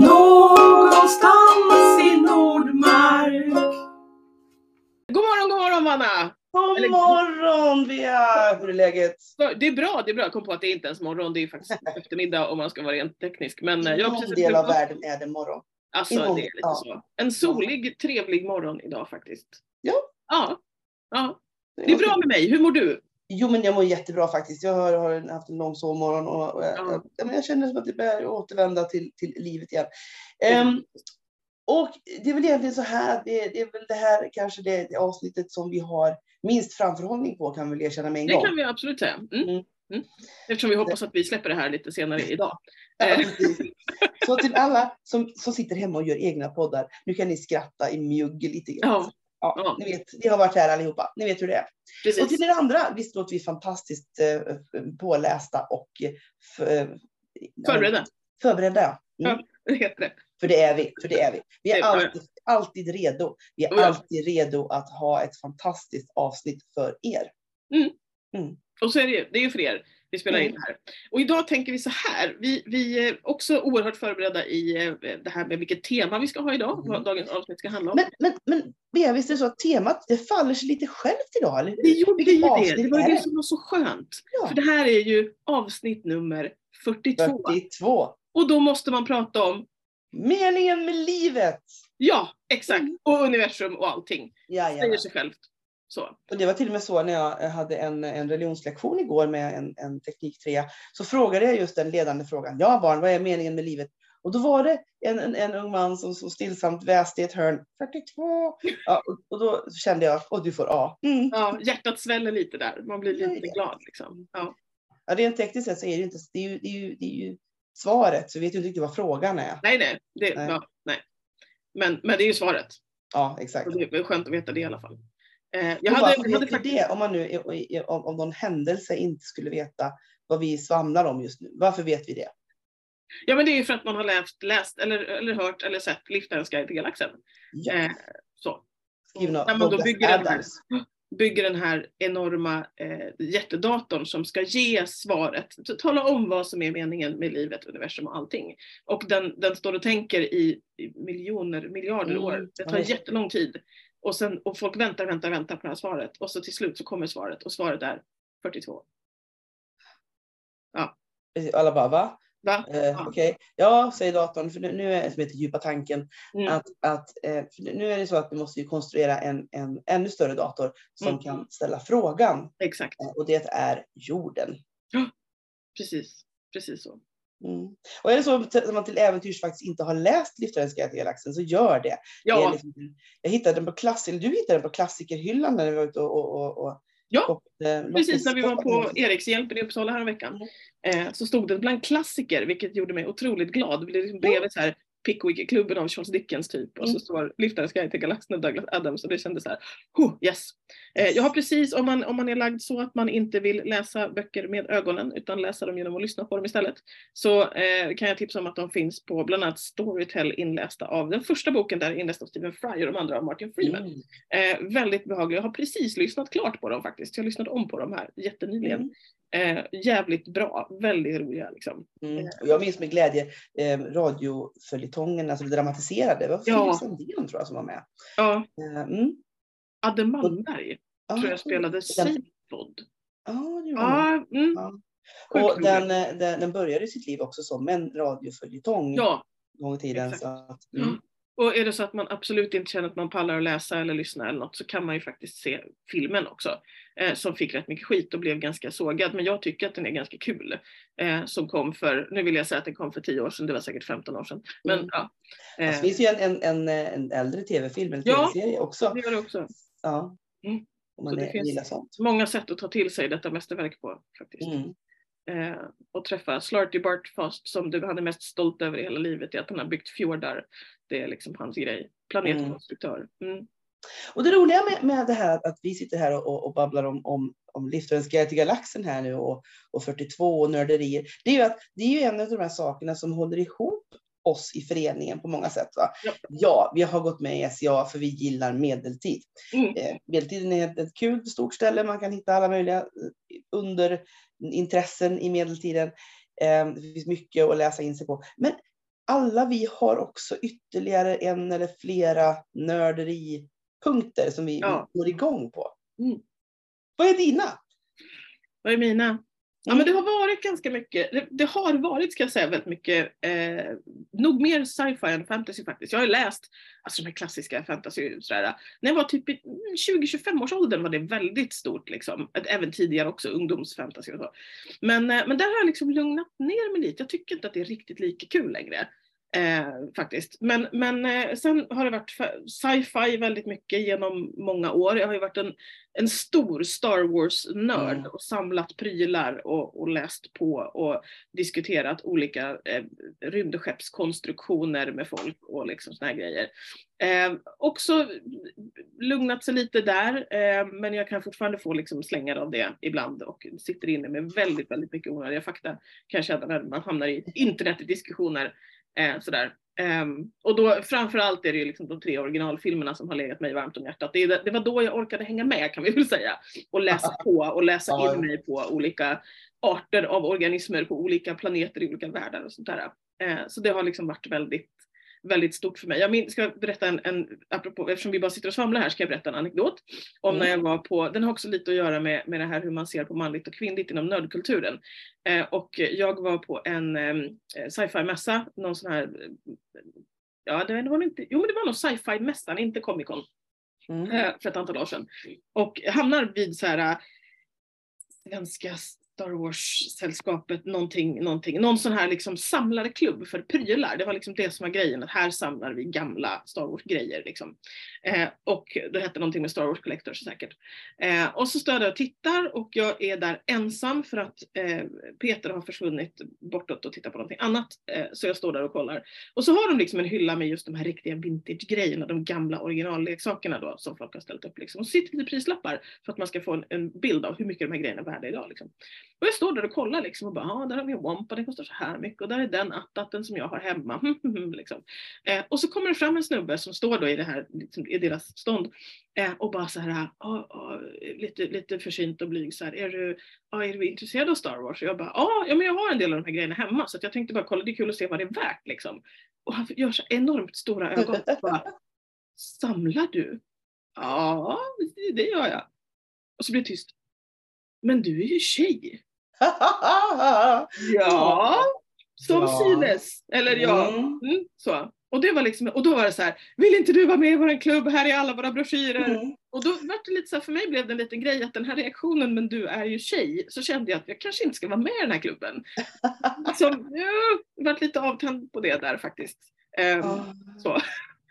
Någonstans i Nordmark. God morgon, god morgon Vanna! God Eller- morgon Bea! Hur är läget? Det är bra, det är bra. Jag kom på att det är inte ens morgon, det är faktiskt eftermiddag om man ska vara rent teknisk. Men eh, I jag har någon precis del av världen är det morgon. Alltså i det är lite ja. så. En solig, trevlig morgon idag faktiskt. Ja. Ja. ja. Det är bra med mig, hur mår du? Jo men jag mår jättebra faktiskt. Jag har, har haft en lång sovmorgon och, och jag, Ja. jag, jag känner som att det börjar återvända till, till livet igen. Ehm, och det är väl egentligen så här, det, det är väl det här kanske det, det avsnittet som vi har minst framförhållning på kan vi väl erkänna med en Det gång. kan vi absolut säga. Mm. Mm. Mm. Eftersom vi hoppas att vi släpper det här lite senare idag. Ja, Eh. Så till alla som, som sitter hemma och gör egna poddar, nu kan ni skratta i mjugg lite grann. Ja, Ja, Ja. Ni vet, ni har varit här allihopa. Ni vet hur det är. Och precis. till er andra, visst låter vi fantastiskt eh, pålästa och eh, f- Förberedda, förberedda. Ja. Mm. det heter det. För det är vi. För det är vi. Vi är vi. alltid, alltid redo. Vi är Oh ja. alltid redo att ha ett fantastiskt avsnitt för er. Och så är det ju, det är ju för er vi spelar in Mm. här. Och idag tänker vi så här, vi, vi är också oerhört förberedda i eh, det här med vilket tema vi ska ha idag, Mm. vad dagens avsnitt ska handla om. Men, men, men Bea, visst är det så att temat det faller sig lite självt idag? Eller? det gjorde ju det, det var det som var så skönt. Ja. För det här är ju avsnitt nummer 42. 42. Och då måste man prata om, Meningen med livet. ja exakt, Mm. och universum och allting. Säger Jajamän. sig självt. Så. Och det var till och med så när jag hade en, en religionslektion igår med en, en tekniktrea. Så frågade jag just den ledande frågan. Ja barn, vad är meningen med livet? Och då var det en, en, en ung man som, som stillsamt väste i ett hörn. 42. Ja, och, och då kände jag, och du får A. Mm. Ja, hjärtat sväller lite där, man blir lite glad. Liksom. Ja. Ja, rent tekniskt sett så är det inte, det är ju, det är ju, det är ju svaret. Så vi vet ju inte riktigt vad frågan är. Nej, nej, det, Nej. Ja, nej. Men, men det är ju svaret. Ja, exakt. Och det är skönt att veta det i alla fall. Eh, jag hade, jag hade faktiskt, om man nu om, om någon händelse inte skulle veta vad vi svamlar om just nu? Varför vet vi det? ja, men det är ju för att man har läst, läst eller, eller hört eller sett Liftarens guide till galaxen. Ja, Eh, så. skriven av när man då bygger den här-. Bygger den här enorma eh, jättedatorn som ska ge svaret, tala om vad som är meningen med livet, universum och allting. Och den, den står och tänker i, i miljoner, miljarder Mm, år. Det tar jättelång tid. Och, sen, och folk väntar, väntar, väntar på det här svaret. Och så till slut så kommer svaret och svaret är 42. Precis, Alla bara va? Va? Eh, Ja. Okej, ja säger datorn, för nu, är det som heter djupa tanken. Mm. Att, att, eh, nu är det så att vi måste ju konstruera en, en ännu större dator som Mm. kan ställa frågan. Exakt, Eh, och det är jorden. precis. Precis så. Mm. Och är det så att man till äventyrs faktiskt inte har läst Liftarens till galaxen så gör det. det Ja, liksom, jag hittade den på klass, eller du hittade den på klassikerhyllan när vi var ute och, och, och, och Ja, precis när vi var på Erikshjälpen i Uppsala häromveckan. Mm. Eh, så stod den bland klassiker, vilket gjorde mig otroligt glad. Det blev liksom bredvid så här Pickwick-klubben av Charles Dickens typ. Och så Mm. står Liftarens guide till galaxen av Douglas Adams och det kändes så här, oh, yes. Eh, jag har precis, om man, om man är lagd så att man inte vill läsa böcker med ögonen utan läsa dem genom att lyssna på dem istället. Så eh, kan jag tipsa om att de finns på bland annat Storytel inlästa av den första boken där är inläst av Stephen Fry och de andra av Martin Freeman. Mm. Eh, väldigt behagliga. Jag har precis lyssnat klart på dem faktiskt. Jag lyssnade om på dem här jättenyligen. Eh, jävligt bra, väldigt roliga liksom. Mm. Och jag minns med glädje eh, alltså det dramatiserade. Det var Ja. Filip Sandén tror jag som var med. Ja, Eh, mm. Adde Malmberg Ja, tror jag spelade Seifod. Ja, det gjorde. Ja, mm. Ja. Och den, eh, den, den började sitt liv också som en radioföljetong ja, en gång i tiden. Så att, Ja. mm. Och är det så att man absolut inte känner att man pallar att läsa eller lyssna eller något så kan man ju faktiskt se filmen också. Eh, som fick rätt mycket skit och blev ganska sågad. Men jag tycker att den är ganska kul. Eh, som kom för, nu vill jag säga att den kom för 10 år sedan, det var säkert 15 år sedan. Men Mm. ja. Det Eh, finns ju en, en, en, en äldre tv-film, Ja. tv-serie också. det gör det också. Ja. Mm. Om Så man det är, finns- gillar sånt. Många sätt att ta till sig detta mästerverk på faktiskt. Mm. eh, och träffa Slarty Bartfast som du han är mest stolt över i hela livet är att han har byggt fjordar. Det är liksom hans grej. Planetkonstruktör. Mm. Och det roliga med, med det här att vi sitter här och, och, och babblar om, om, om till galaxen här nu och, och 42 och nörderier. Det är ju att det är ju en av de här sakerna som håller ihop oss i föreningen på många sätt. Ja. Ja, vi har gått med i SCA för vi gillar medeltid. Mm. Eh, medeltiden är ett, ett kul, stort ställe. Man kan hitta alla möjliga eh, underintressen i medeltiden. Eh, det finns mycket att läsa in sig på. Men alla vi har också ytterligare en eller flera nörderipunkter som vi Ja. går igång på. Mm. Vad är dina? Vad är mina? Ja men det har varit ganska mycket, det, det har varit ska jag säga väldigt mycket, eh, nog mer sci-fi än fantasy faktiskt. Jag har läst alltså de här klassiska fantasy sådär. När jag var typ i mm, 20-25 års åldern var det väldigt stort liksom. Även tidigare också ungdomsfantasy och så. Men, eh, men där har jag liksom lugnat ner mig lite. Jag tycker inte att det är riktigt lika kul längre. Eh, faktiskt. Men, men eh, sen har det varit sci-fi väldigt mycket genom många år. Jag har ju varit en, en stor Star Wars-nörd Mm. och samlat prylar och, och läst på och diskuterat olika eh, rymdskeppskonstruktioner med folk och liksom såna här grejer. Eh, också lugnat sig lite där, eh, men jag kan fortfarande få liksom slängar av det ibland och sitter inne med väldigt, väldigt mycket onödiga fakta kan jag känna när man hamnar i internetdiskussioner. Eh, sådär. Ehm, och då framförallt är det ju liksom de tre originalfilmerna som har legat mig varmt om hjärtat. Det, det var då jag orkade hänga med kan vi väl säga. Och läsa på och läsa in mig på olika arter av organismer på olika planeter i olika världar och sånt där. Eh, så det har liksom varit väldigt, väldigt stort för mig. Jag min, ska berätta en, en, apropå, eftersom vi bara sitter och svamlar här, ska jag berätta en anekdot. Om Mm. när jag var på, den har också lite att göra med, med det här hur man ser på manligt och kvinnligt inom nördkulturen. Eh, och jag var på en eh, sci-fi-mässa, någon sån här, eh, ja det var nog inte, jo men det var nog sci-fi-mässan, inte Comic Con Mm. eh, för ett antal år sedan. Och hamnar vid så här eh, svenska Star Wars-sällskapet, någonting, någonting, någon sån här liksom samlarklubb för prylar. Det var liksom det som var grejen, att här samlar vi gamla Star Wars-grejer. Liksom. Eh, och det hette någonting med Star Wars Collectors säkert. Eh, och så står jag där och tittar och jag är där ensam för att eh, Peter har försvunnit bortåt och tittar på någonting annat. Eh, så jag står där och kollar. Och så har de liksom en hylla med just de här riktiga vintage-grejerna, de gamla originalleksakerna då som folk har ställt upp. Liksom. Och så sitter lite prislappar för att man ska få en, en bild av hur mycket de här grejerna är värda idag. Liksom. Och jag står där och kollar liksom och bara, ja där har vi en Wampa, den kostar så här mycket och där är den attatten som jag har hemma. liksom. eh, och så kommer det fram en snubbe som står då i det här, liksom, i deras stånd eh, och bara så här, ah, ah, lite, lite försynt och blyg så här, är du, ah, är du intresserad av Star Wars? Och jag bara, ah, ja men jag har en del av de här grejerna hemma så att jag tänkte bara kolla, det är kul att se vad det är värt liksom. Och han gör så enormt stora ögon och bara, samlar du? Ja, det gör jag. Och så blir det tyst. Men du är ju tjej. Ja, som Ja. synes. Eller ja, Mm. mm, så. Och det var liksom, och då var det så här, vill inte du vara med i vår klubb? Här är alla våra broschyrer. Mm. Och då var det lite så här, för mig blev det en liten grej att den här reaktionen, men du är ju tjej, så kände jag att jag kanske inte ska vara med i den här klubben. Så jag varit lite avtänd på det där faktiskt. Ehm, Ja. så.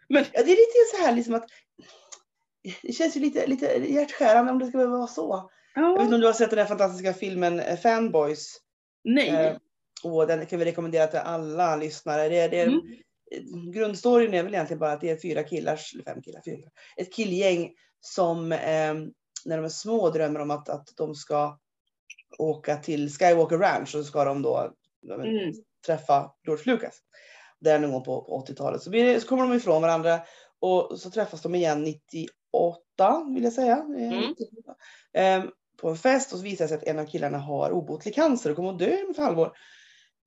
Ja, det är lite så här liksom att det känns ju lite, lite hjärtskärande om det ska behöva vara så. Jag vet inte om du har sett den här fantastiska filmen eh, Fanboys. nej. Eh, och den kan vi rekommendera till alla lyssnare. Det, är- det, är- Mm. Grundstoryn är väl egentligen bara att det är fyra killar, fem killar, fyra. Ett killgäng som eh, när de är små drömmer om att, att de ska åka till Skywalker Ranch och så ska de då Mm. träffa George Lucas. Där någon gång på, på 80-talet. Så, blir det, så kommer de ifrån varandra och så träffas de igen 98 vill jag säga. Eh, Mm. 98. På en fest och så visar det sig att en av killarna har obotlig cancer och kommer att dö om ett halvår.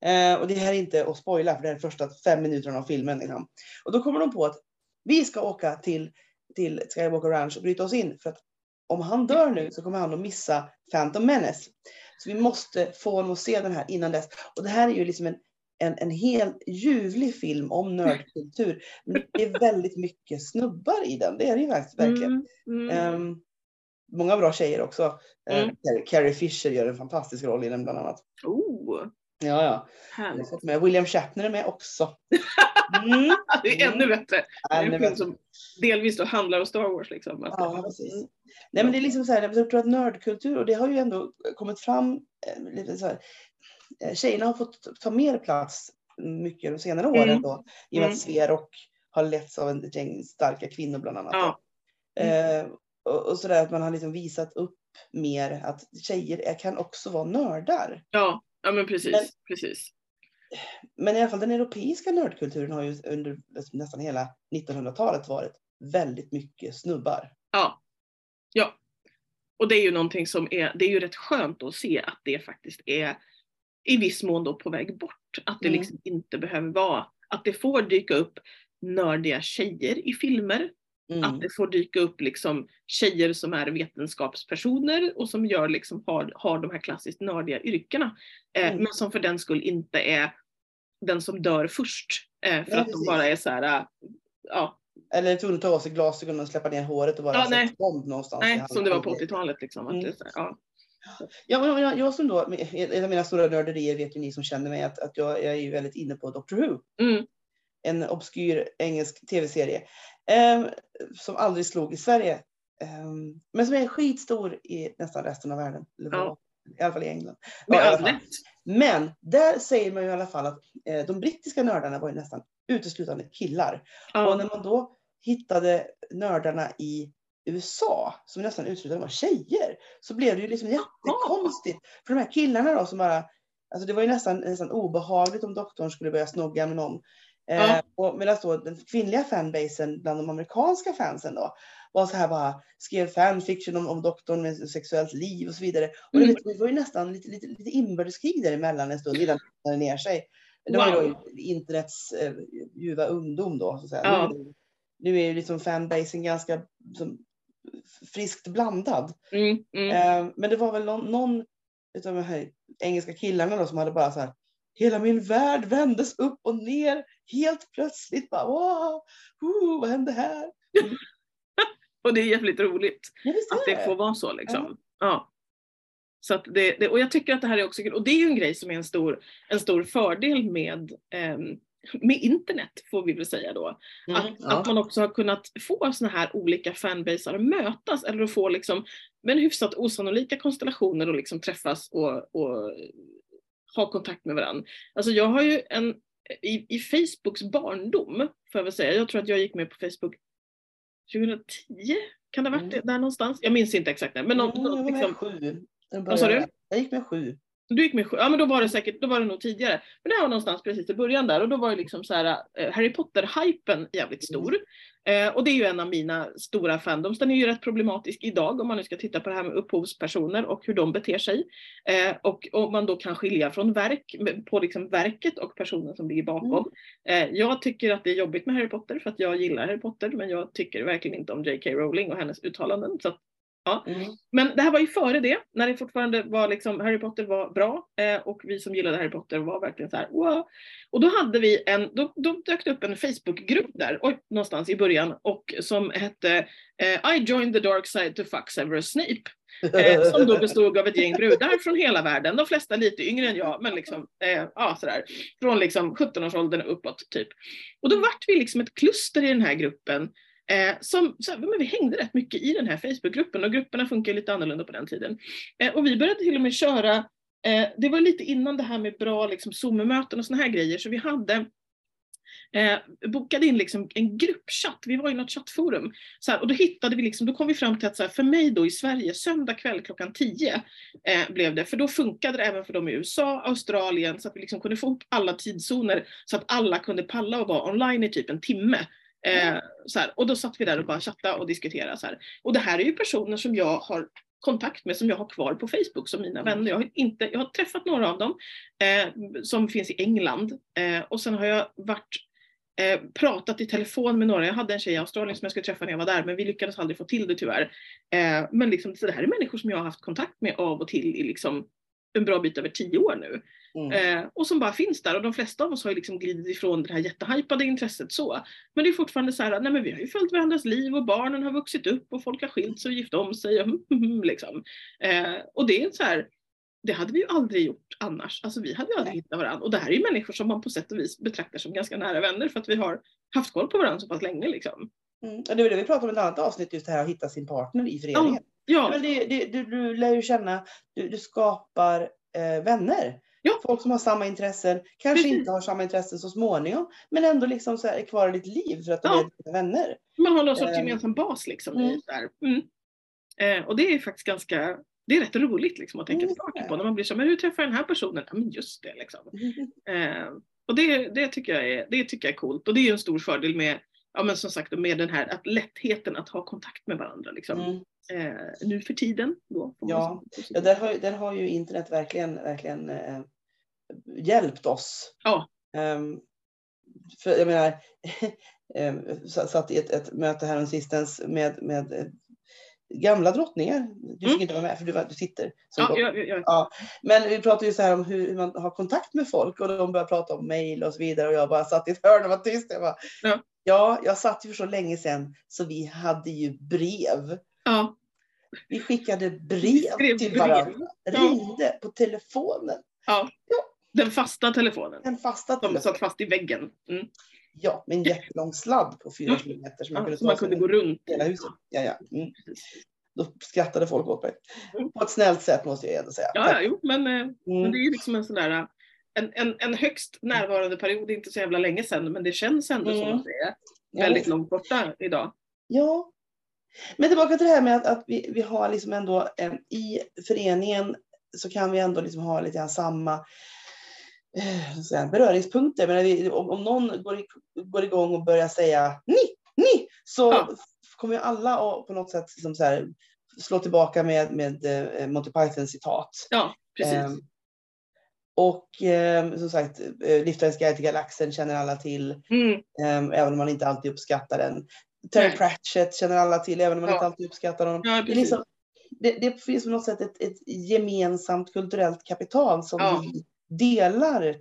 Eh, och det här är inte att spoila för det här är första fem minuterna av filmen. Liksom. Och då kommer de på att vi ska åka till, till Skywalker Ranch och bryta oss in för att om han dör nu så kommer han att missa Phantom Menace. Så vi måste få honom att se den här innan dess. Och det här är ju liksom en, en, en helt ljuvlig film om nördkultur. Men det är väldigt mycket snubbar i den. Det är det ju verkligen. Mm. Mm. Ehm, många bra tjejer också. Eh, Mm. Carrie- Carrie Fisher gör en fantastisk roll i den bland annat. Oh, Ja, ja. Härligt. med William Shatner är med också. Mm. Det är ännu bättre. Det är en film som delvis då handlar om Star Wars. Liksom. Att- Ja, precis. Mm. Nej, men det är liksom så här, jag tror att nördkultur, och det har ju ändå kommit fram eh, lite så här. eh, Tjejerna har fått ta mer plats mycket de senare åren Mm. då. I och med Mm. att Sverok har letts av en gäng starka kvinnor bland annat. Ja. Eh, och, och sådär att man har liksom visat upp mer att tjejer kan också vara nördar. Ja, ja men precis. Men- precis. Men i alla fall den europeiska nördkulturen har ju under nästan hela 1900-talet varit väldigt mycket snubbar. Ja. Ja. Och det är ju någonting som är, det är ju rätt skönt att se att det faktiskt är i viss mån då på väg bort. Att det Mm. liksom inte behöver vara att det får dyka upp nördiga tjejer i filmer. Mm. Att det får dyka upp liksom tjejer som är vetenskapspersoner och som gör liksom, har, har de här klassiskt nördiga yrkena. Eh, Mm. Men som för den skull inte är den som dör först. Eh, för Nej, att de precis. bara är så här, äh, ja, Eller tvungen att ta av sig glasögonen och släppa ner håret och vara Ja, nej. sexbomb någonstans. nej, som det var på handled. 80-talet liksom. Mm. det, ja. Ja, jag, jag som då, en av mina stora nörderier vet ju ni som känner mig att, att jag, jag är ju väldigt inne på Doctor Who. Mm, En obskyr engelsk tv-serie. ehm, som aldrig slog i Sverige. Ehm, men som är skitstor i nästan resten av världen. Ja. I alla fall i England. med Ja, i. Men där säger man ju i alla fall att eh, de brittiska nördarna var ju nästan uteslutande killar. Och Ja, när man då hittade nördarna i USA som nästan uteslutande var tjejer så blev det ju liksom jättekonstigt. För de här killarna då som bara, alltså det var ju nästan, nästan obehagligt om doktorn skulle börja snogga med någon. Eh, Ja. och medan då den kvinnliga fanbasen bland de amerikanska fansen då var så här bara, skrev fanfiction om, om doktorn med sexuellt liv och så vidare. Och Mm. det, det var ju nästan lite, lite, lite inbördeskrig däremellan en stund innan det ner sig. Det var ju Wow. då internets eh, ljuva ungdom då. Så att säga. Ja. Nu, nu är ju liksom fanbasen ganska som, friskt blandad. mm, mm. Eh, men det var väl någon, någon utav de här engelska killarna då som hade bara så här. Hela min värld vändes upp och ner helt plötsligt. Bara, wow, oh, vad hände här? Och det är jävligt roligt. Ja, är att det får vara så liksom. Ja. Ja. Så att det, det, och jag tycker att det här är också kul. Och det är ju en grej som är en stor, en stor fördel med, ehm, med internet får vi väl säga då. Mm, Att, ja. att man också har kunnat få såna här olika fanbaser att mötas eller att få liksom, men hyfsat osannolika konstellationer och liksom träffas och, och ha kontakt med varandra. Alltså jag har ju en, i, i Facebooks barndom, får jag väl säga, jag tror att jag gick med på Facebook 2010, kan det ha varit Mm. det, där någonstans? Jag minns inte exakt när, men någon, Mm, jag med liksom, sju. Vad sa började- du? Jag gick med sju. Du gick med ja men då var det säkert, då var det nog tidigare. Men det var någonstans precis i början där och då var det liksom så här, eh, Harry Potter-hypen jävligt stor. Eh, och det är ju en av mina stora fandoms. Den är ju rätt problematisk idag om man nu ska titta på det här med upphovspersoner och hur de beter sig. Eh, och om man då kan skilja från verk, på liksom verket och personen som ligger bakom. Eh, jag tycker att det är jobbigt med Harry Potter för att jag gillar Harry Potter men jag tycker verkligen inte om J.K. Rowling och hennes uttalanden. Så att, Mm. men det här var ju före det, när det fortfarande var liksom, Harry Potter var bra eh, och vi som gillade Harry Potter var verkligen så här, wow. Och då hade vi en, då, då dök det upp en Facebookgrupp där, oj, någonstans i början, och som hette eh, I joined the dark side to fuck Severus Snape. Eh, som då bestod av ett gäng brudar från hela världen, de flesta lite yngre än jag, men liksom, eh, ja sådär, från liksom 17-årsåldern och uppåt typ. Och då vart vi liksom ett kluster i den här gruppen Eh, som, så, här, men vi hängde rätt mycket i den här Facebookgruppen och grupperna funkar lite annorlunda på den tiden. Eh, och vi började till och med köra, eh, det var lite innan det här med bra liksom, Zoom-möten och såna här grejer, så vi hade Eh, bokade in liksom en gruppchatt, vi var i något chattforum. Så här, och då hittade vi liksom, då kom vi fram till att så här, för mig då i Sverige, söndag kväll klockan 10 eh, blev det, för då funkade det även för dem i USA, Australien, så att vi liksom kunde få ihop alla tidszoner så att alla kunde palla och vara online i typ en timme. Eh, så här, och då satt vi där och bara chattade och diskuterade. Så här. Och det här är ju personer som jag har kontakt med som jag har kvar på Facebook som mina vänner. Jag har, inte, jag har träffat några av dem eh, som finns i England eh, och sen har jag varit eh, pratat i telefon med några. Jag hade en tjej i Australien som jag skulle träffa när jag var där men vi lyckades aldrig få till det tyvärr. Eh, men liksom, så det här är människor som jag har haft kontakt med av och till i liksom en bra bit över tio år nu. Mm. Eh, och som bara finns där och de flesta av oss har ju liksom glidit ifrån det här jättehypade intresset så. Men det är fortfarande så här, nej men vi har ju följt varandras liv och barnen har vuxit upp och folk har skilt sig och gift om sig och liksom. Eh, och det är så här, det hade vi ju aldrig gjort annars. Alltså vi hade ju aldrig hittat varandra. Och det här är ju människor som man på sätt och vis betraktar som ganska nära vänner för att vi har haft koll på varandra så pass länge liksom. Mm. Och det var det vi pratade om i ett annat avsnitt, just det här att hitta sin partner i föreningen. Ja, Men det, det, du, du lär ju känna, du, du skapar eh, vänner. Ja. Folk som har samma intressen, kanske Precis. inte har samma intressen så småningom, men ändå liksom så här är kvar i ditt liv för att de Ja. är dina vänner. man har någon sorts Eh, gemensam bas liksom. Mm. Mm. Eh, och det är faktiskt ganska, det är rätt roligt liksom att tänka Mm, tillbaka på när man blir så, men hur träffar jag den här personen? Ja men just det liksom. Eh, och det, det, tycker jag är, det tycker jag är coolt och det är ju en stor fördel med, ja men som sagt med den här att lättheten att ha kontakt med varandra liksom. Eh, nu för tiden då. Ja. Ja, där, har, där har ju internet verkligen, verkligen eh, hjälpt oss. Ja. Ehm, för jag menar, sa- satt i ett, ett möte här sistens med, med eh, gamla drottningar. Du fick Mm. inte vara med för du, var, du sitter. Ja, jag, jag, jag, Ja, men vi pratade ju så här om hur, hur man har kontakt med folk och de började prata om mejl och så vidare och jag bara satt i ett hörn och var tyst. Jag bara, Ja. ja, jag satt ju för så länge sedan så vi hade ju brev. Ja. Vi skickade Vi brev skrev till brev. varandra, Ja. ringde på telefonen, Den fasta telefonen. en fasta Som telefon. satt fast i väggen. Mm. Ja, med en jättelång sladd på fyra Ja. kilometer som man Ja, kunde så man kunde gå runt. hela huset. Ja, ja. Mm. Då skrattade folk åt mig. Mm. På ett snällt sätt måste jag ändå säga. Ja, ja, jo, men, eh, men Mm. det är ju liksom en sån där en, en, en högst närvarande period, det är inte så jävla länge sedan, men det känns ändå som Mm. att det är Ja. väldigt långt borta idag. Ja. Men tillbaka till det här med att, att vi, vi har liksom ändå eh, i föreningen så kan vi ändå liksom ha lite grann samma eh, beröringspunkter. Men vi, om, om någon går, i, går igång och börjar säga ni, ni, så Ja. kommer ju alla att på något sätt liksom så här, slå tillbaka med, med eh, Monty Python citat. Ja, precis. Ehm, och eh, som sagt, eh, Liftarens guide till galaxen känner alla till. Mm. Ehm, även om man inte alltid uppskattar den. Terry. Pratchett känner alla till, även om man Ja. inte alltid uppskattar honom. Ja, Det, liksom, det, det finns på något sätt ett, ett gemensamt kulturellt kapital som Ja. vi delar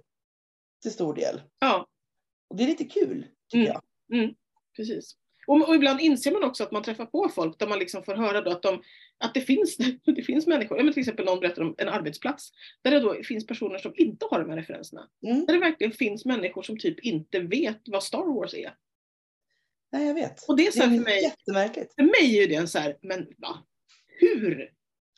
till stor del. Ja, Och det är lite kul, tycker Mm. jag. precis. Och, och ibland inser man också att man träffar på folk där man liksom får höra att, de, att det, finns, det finns människor, men till exempel någon berättar om en arbetsplats, där det då finns personer som inte har de här referenserna. Mm. Där det verkligen finns människor som typ inte vet vad Star Wars är. Nej, jag vet. Och det är så det för mig, jättemärkligt. för mig är det en så här, men va? Hur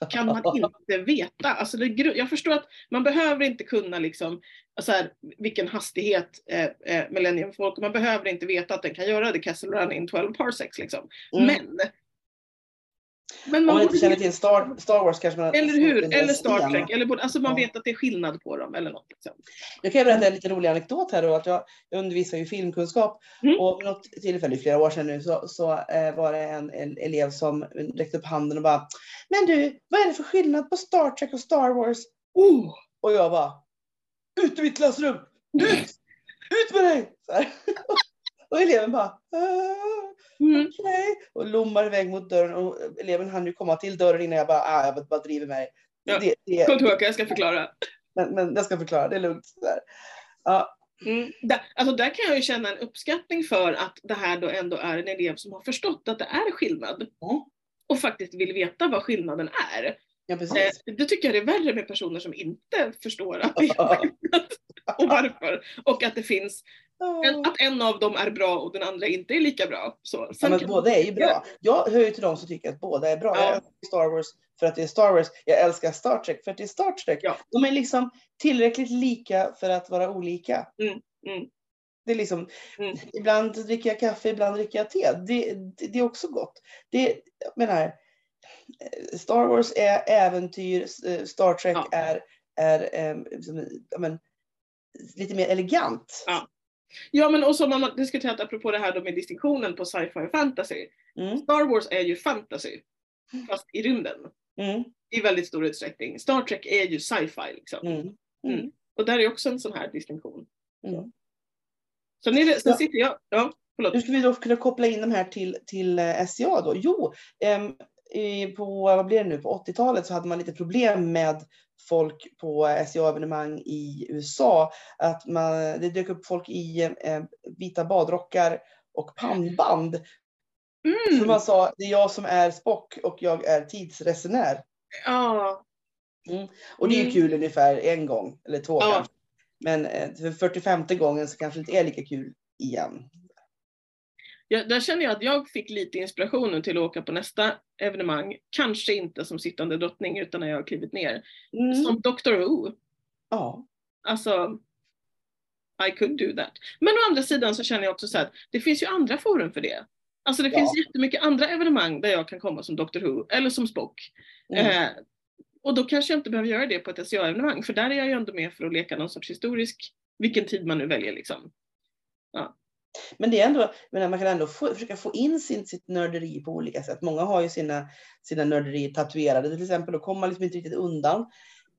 kan man inte veta? Alltså det, jag förstår att man behöver inte kunna liksom, så här, vilken hastighet eh, eh, Millennium Falcon, man behöver inte veta att den kan göra det Castle Run in 12 parsecs liksom. Mm. Men, men Om man man inte känner till Star, Star Wars kanske man eller hur? Eller Star. Trek. Eller både, alltså man vet att det är skillnad på dem eller något. Liksom. Jag kan berätta en lite rolig anekdot här då. Att jag, jag undervisar ju filmkunskap Mm. och något tillfälle, flera år sedan nu, så, så eh, var det en, en elev som räckte upp handen och bara Men du, vad är det för skillnad på Star Trek och Star Wars? Oh! Och jag bara Ut ur mitt klassrum! Ut! Ut med dig! Och eleven bara "Ah, Mm. okej. Och lommar iväg mot dörren och eleven hann ju komma till dörren innan jag bara, ah, jag bara driver med dig. Ja. Det, det, Kom tillbaka, jag ska förklara. men, men jag ska förklara, det är lugnt. Så där. Ja, Mm. Där, alltså där kan jag ju känna en uppskattning för att det här då ändå är en elev som har förstått att det är skillnad. Mm. Och faktiskt vill veta vad skillnaden är. ja Eh, precis. det tycker jag det är värre med personer som inte förstår att det är skillnad. och varför. Och att det finns, en, att en av dem är bra och den andra inte är lika bra. Så, Ja, men båda är ju bra. Jag hör ju till dem som tycker att båda är bra. Ja. Jag älskar Star Wars för att det är Star Wars. Jag älskar Star Trek för att det är Star Trek. Ja. De är liksom tillräckligt lika för att vara olika. Mm, mm. Det är liksom, Mm. ibland dricker jag kaffe, ibland dricker jag te. Det, det, det är också gott. Det, jag menar, Star Wars är äventyr, eh, Star Trek Ja. är, är liksom, men, lite mer elegant. Ja. Ja men och som man diskuterat apropå det här då med distinktionen på sci-fi och fantasy. Mm, Star Wars är ju fantasy. Fast i rymden. mm, I väldigt stor utsträckning. Star Trek är ju sci-fi liksom. mm, mm. Mm. Och där är också en sån här distinktion. Mm. Sen, är det, sen sitter jag, ja förlåt. Hur ska vi då kunna koppla in de här till, till eh, SCA då? Jo, i, på, vad blir det nu, på 80-talet så hade man lite problem med folk på SCA-evenemang i USA. Att man, det dök upp folk i eh, vita badrockar och pannband. Så Mm. man sa, det är jag som är Spock och jag är tidsresenär. Ja, Och det är ju Mm. kul ungefär en gång eller två Ja. kanske. Men eh, för 45 gången så kanske det inte är lika kul igen. Ja, där känner jag att jag fick lite inspiration till att åka på nästa evenemang. Kanske inte som sittande drottning utan när jag har klivit ner. Mm. Som Dr. Who. Ja. Alltså, I could do that. Men å andra sidan så känner jag också så att det finns ju andra forum för det. Alltså det Ja. finns jättemycket andra evenemang där jag kan komma som Dr. Who eller som Spock. Mm. Eh, och då kanske jag inte behöver göra det på ett SCA-evenemang för där är jag ju ändå med för att leka någon sorts historisk, vilken tid man nu väljer liksom. Men det är ändå, men man kan ändå få, försöka få in sin, sitt nörderi på olika sätt. Många har ju sina, sina nörderier tatuerade till exempel. Då kommer man liksom inte riktigt undan.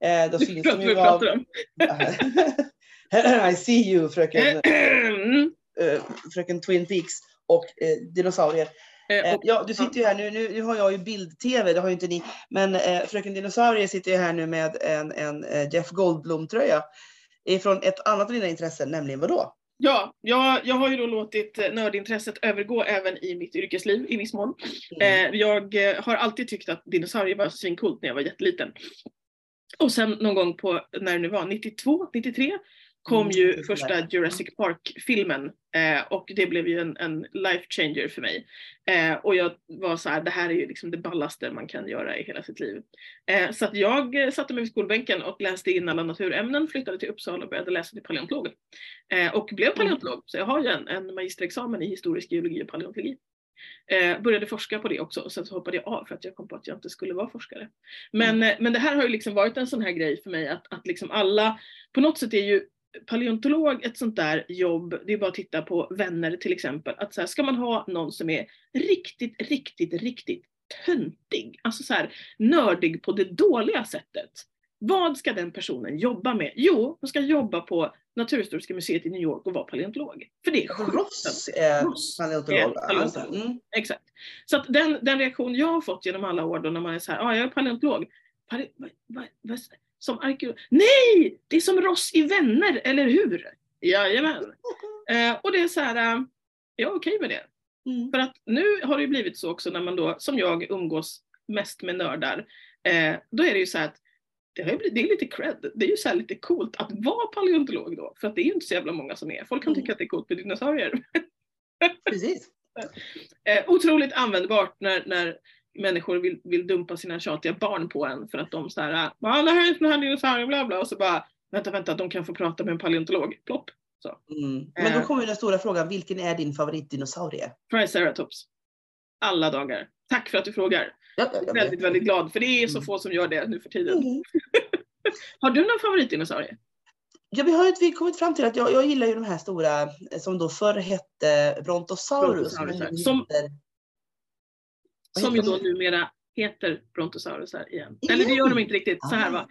Eh, då Du syns de ju av... I see you fröken. Mm. eh, fröken Twin Peaks och eh, dinosaurier. Eh, Eh, och, ja, du sitter ju här nu, nu, nu har jag ju bild-tv, det har ju inte ni, men eh, fröken Dinosaurier sitter ju här nu med en, en eh, Jeff Goldblum-tröja ifrån ett annat av dina intressen, nämligen vadå? Ja, jag, jag har ju då låtit eh, nördintresset övergå även i mitt yrkesliv i viss mån. Mm. Eh, jag eh, har alltid tyckt att dinosaurier var svincoolt när jag var jätteliten. Och sen någon gång på, när det nu var, 92, 93 kom Mm, ju första. Jurassic Park-filmen eh, och det blev ju en, en life changer för mig. Eh, och jag var så här, det här är ju liksom det ballaste man kan göra i hela sitt liv. Eh, så att jag eh, satte mig vid skolbänken och läste in alla naturämnen, flyttade till Uppsala och började läsa till paleontolog. Eh, och blev paleontolog, så jag har ju en, en magisterexamen i historisk geologi och paleontologi. Eh, började forska på det också och sen så hoppade jag av för att jag kom på att jag inte skulle vara forskare. Men, eh, men det här har ju liksom varit en sån här grej för mig att, att liksom alla, på något sätt är ju paleontolog ett sånt där jobb, det är bara att titta på vänner till exempel, att så här, ska man ha någon som är riktigt, riktigt, riktigt töntig, alltså så här nördig på det dåliga sättet. Vad ska den personen jobba med? Jo, hon ska jobba på Naturhistoriska museet i New York och vara paleontolog. För det är Ross är paleontolog. Alltså, mm. Exakt. Så att den, den reaktion jag har fått genom alla år då när man är så här, ja ah, jag är paleontolog. Pale, va, va, va, som arkeolog. Nej! Det är som Ross i Vänner, eller hur? Jajamän. Eh, och det är så här, eh, jag är okej med det. Mm. För att nu har det ju blivit så också när man då, som jag, umgås mest med nördar. Eh, då är det ju så här att det, har blivit, det är lite cred. Det är ju så här lite coolt att vara paleontolog då. För att det är ju inte så jävla många som är. Folk kan Mm. tycka att det är coolt med dinosaurier. Precis. Eh, otroligt användbart när, när människor vill, vill dumpa sina tjatiga barn på en för att de såhär, ah, det här är såna här dinosaurier, bla bla, och så bara, vänta, vänta, de kan få prata med en paleontolog. Plopp. Mm. Men då Eh. kommer ju den stora frågan, vilken är din favoritdinosaurie? Triceratops. Alla dagar. Tack för att du frågar. Ja, ja, ja, Väldigt, väldigt glad, för det är så Mm. få som gör det nu för tiden. Mm. Har du någon favoritdinosaurie? Ja, vi har ju kommit fram till att jag, jag gillar ju de här stora eh, som då förr hette Brontosaurus. Brontosaurus, som- Vad Som ju då numera heter Brontosaurusar igen. Eller det gör de inte riktigt. Så här Ah. va.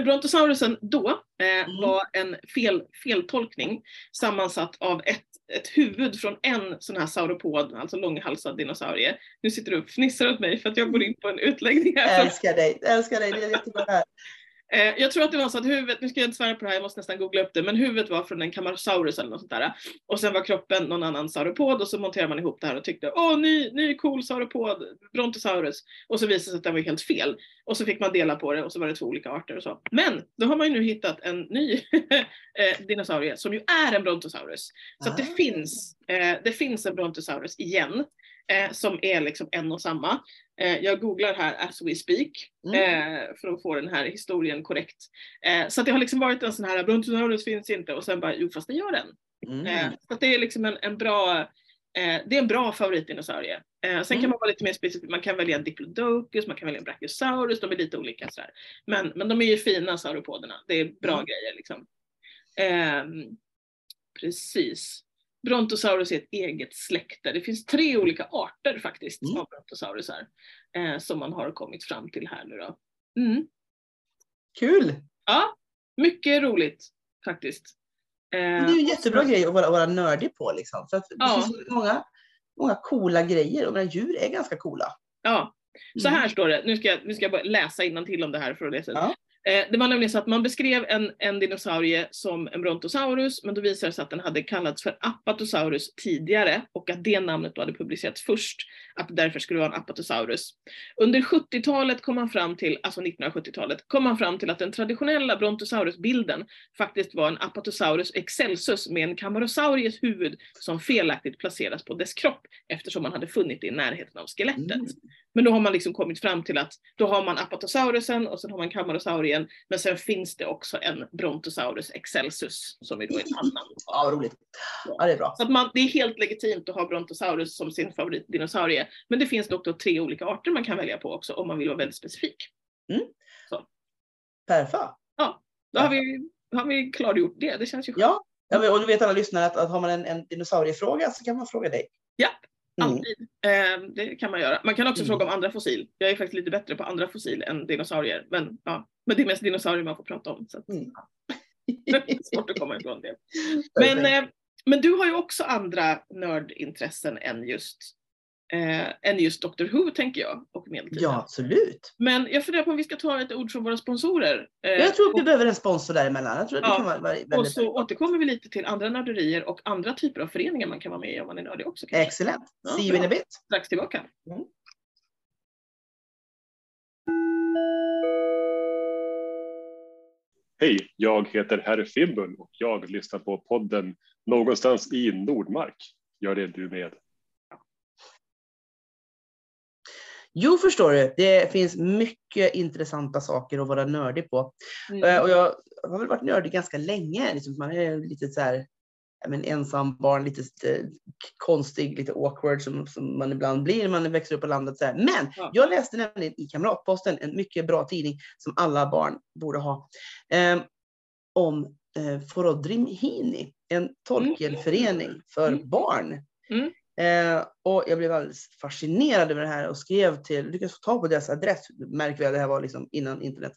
Brontosaurusen då eh, Mm. var en fel, feltolkning sammansatt av ett, ett huvud från en sån här sauropod, alltså långhalsad dinosaurie. Nu sitter du och fnissar åt mig för att jag går in på en utläggning här. som- Älskar dig, älskar dig, det är jättebra här. Eh, jag tror att det var så att huvudet, nu ska jag inte svära på det här, jag måste nästan googla upp det, men huvudet var från en Camarasaurus eller något sånt där. Och sen var kroppen någon annan sauropod och så monterade man ihop det här och tyckte åh ny, ny cool sauropod, Brontosaurus. Och så visade det sig att den var helt fel. Och så fick man dela på det och så var det två olika arter och så. Men då har man ju nu hittat en ny eh, dinosaurie som ju är en Brontosaurus. Så att det Ah. finns, eh, det finns en Brontosaurus igen. Eh, som är liksom en och samma. Eh, jag googlar här as we speak. Mm. Eh, för att få den här historien korrekt. Eh, så att det har liksom varit en sån här, Brontosaurus finns inte och sen bara, jo fast det gör den. Mm. Så det är liksom en, en bra, det är en bra favoritdinosaurie. Sen kan Mm. man vara lite mer specifik, man kan välja en Diplodocus, man kan välja en Brachiosaurus, de är lite olika sådär. Men, men de är ju fina sauropoderna, det är bra Mm. grejer liksom. Ehm, precis. Brontosaurus är ett eget släkte. Det finns tre olika arter faktiskt Mm. av Brontosaurusar eh, som man har kommit fram till här nu då. Mm. Kul! Ja, mycket roligt faktiskt. Eh, det är ju en jättebra grej att vara, vara nördig på liksom. För att det Ja. finns så många, många coola grejer och menar, djur är ganska coola. Ja, så Mm. här står det. Nu ska jag, nu ska jag bara läsa till om det här för att läsa. Ja. Eh, det var nämligen så att man beskrev en, en dinosaurie som en brontosaurus, men då visade det sig att den hade kallats för apatosaurus tidigare och att det namnet då hade publicerats först, att det därför skulle vara en apatosaurus. Under 70-talet kom man fram till, alltså 1970-talet, kom man fram till att den traditionella brontosaurusbilden faktiskt var en apatosaurus excelsus med en camarasauries huvud som felaktigt placeras på dess kropp eftersom man hade funnit det i närheten av skelettet. Mm. Men då har man liksom kommit fram till att då har man apatosaurusen och sen har man camarasaurien, men sen finns det också en brontosaurus excelsus som är då en annan. Ja, roligt. Ja, det är bra. Så man, det är helt legitimt att ha brontosaurus som sin favoritdinosaurie, men det finns dock då tre olika arter man kan välja på också om man vill vara väldigt specifik. Perfekt. Då har vi, har vi klargjort det, det känns ju Ja, ja men- och du vet alla lyssnare att, att har man en, en dinosauriefråga så kan man fråga dig. Ja, Mm. Alltid. Eh, det kan man göra. Man kan också Mm. fråga om andra fossil. Jag är faktiskt lite bättre på andra fossil än dinosaurier. Men, ja. Men det är mest dinosaurier man får prata om. Så att, Mm. det är svårt att komma ifrån det. Men eh, men du har ju också andra nördintressen än just, eh, än just Dr Who tänker jag och medeltiden. Ja, absolut. Men jag funderar på om vi ska ta ett ord från våra sponsorer. Eh, Jag tror att vi och, behöver en sponsor däremellan. Jag tror att det Ja, kan vara vara och väldigt så återkommer vi lite till andra nörderier och andra typer av föreningar man kan vara med i om man är nördig också. kanske. Excellent. Ja, See you in bra. a bit. Strax tillbaka. Hej, jag heter Herr Fimbul och jag lyssnar på podden Någonstans i Nordmark. Gör det du med. Jo, förstår du. Det finns mycket intressanta saker att vara nördig på. Mm. Eh, Och jag har väl varit nördig ganska länge. Liksom, man är lite så här, men ensam barn, lite eh, konstig, lite awkward som, som man ibland blir när man växer upp på landet. Så här. Men Ja. jag läste nämligen i Kamratposten, en mycket bra tidning som alla barn borde ha, eh, om eh, Forodrim Hini, en Tolkienförening för Mm. barn. Mm. Eh, och jag blev alldeles fascinerad över det här och skrev till, lyckades få tag på deras adress, märk väl det här var liksom innan internet.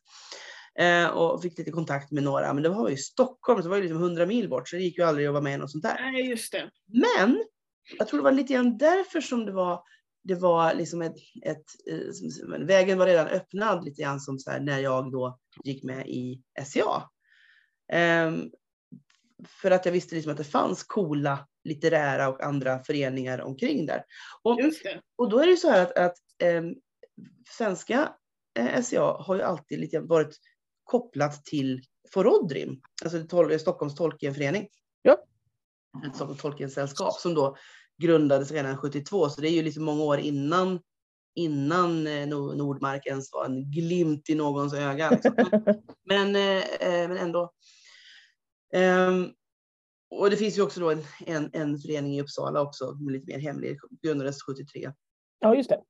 Eh, och fick lite kontakt med några, men det var ju i Stockholm, så det var ju liksom 100 mil bort, så det gick ju aldrig att vara med i något sånt där. Nej, just det. Men jag tror det var lite grann därför som det var, det var liksom ett, ett eh, som- som- vägen var redan öppnad lite grann som så här, när jag då gick med i SCA. Ehm, för att jag visste liksom att det fanns coola litterära och andra föreningar omkring där. Och, och då är det ju så här att, att ehm, svenska eh, SCA har ju alltid lite varit kopplat till Forodrim, alltså tol- Stockholms Tolkienförening. Ja. Ett Stockholms Tolkiensällskap som då grundades redan 72, så det är ju liksom många år innan innan eh, Nor- Nordmark ens var en glimt i någons öga. Liksom. Men, eh, eh, men ändå. Ehm, och det finns ju också då en, en, en förening i Uppsala också, lite mer hemlig, grundades 73. Ja, just det.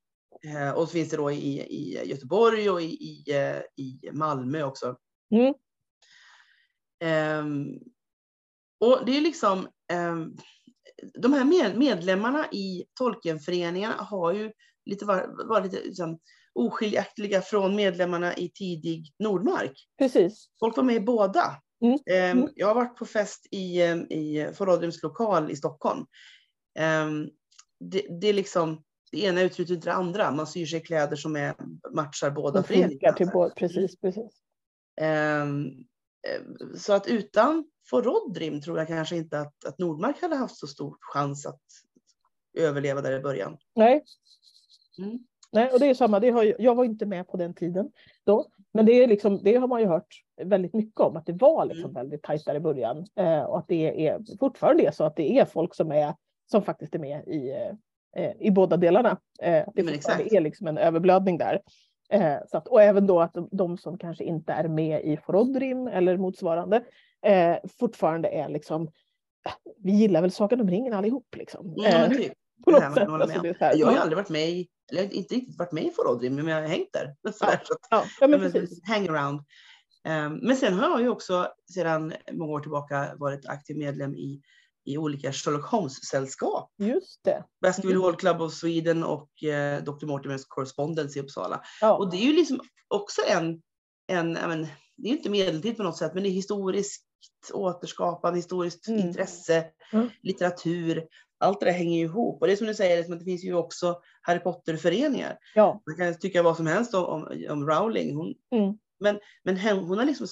Eh, och så finns det då i, i Göteborg och i, i, eh, i Malmö också. Mm. Ehm, och det är liksom, ehm, de här med, medlemmarna i Tolkienföreningarna har ju lite varit, varit lite liksom, oskiljaktiga från medlemmarna i tidig Nordmark. Precis. Folk var med i båda. Mm. Ehm, Mm. Jag har varit på fest i, i Forodrims lokal i Stockholm. Det, det är liksom, det ena utesluter inte det andra. Man syr sig kläder som är, matchar båda föreningarna. till båda. Precis, precis. Eh, så att utan Forodrim tror jag kanske inte att, att Nordmark hade haft så stor chans att överleva där i början. Nej. Mm. Nej, och det är samma. Det har, ju- jag var inte med på den tiden då, men det, är liksom, det har man ju hört väldigt mycket om, att det var liksom Mm. väldigt tajt där i början eh, och att det är fortfarande är så att det är folk som, är, som faktiskt är med i, eh, i båda delarna. Eh, det är liksom en överblödning där. Eh, så att, och även då att de, som kanske inte är med i Forodrim eller motsvarande eh, fortfarande är liksom, eh, vi gillar väl Sagan om ringen allihop. Liksom. Eh, typ. på något sätt. Alltså, Jag har aldrig varit med i, eller inte riktigt varit med i Forodrim, men jag har hängt där. Ja. så ja, ja, men precis. hang around. Men sen har jag ju också sedan många år tillbaka varit aktiv medlem i, i olika Sherlock Holmes-sällskap. Just det. Baskerville Mm. Hall Club of Sweden och eh, Dr. Mortimers Correspondence i Uppsala. Ja. Och det är ju liksom också en, en men, det är ju inte medeltid på något sätt, men det är historiskt återskapande, historiskt Mm. intresse, Mm. litteratur. Allt det där hänger ju ihop. Och det är som du säger, liksom att det finns ju också Harry Potter-föreningar. ja. Man kan tycka vad som helst om, om, om Rowling. Hon, Mm. Men, men hen, hon har liksom,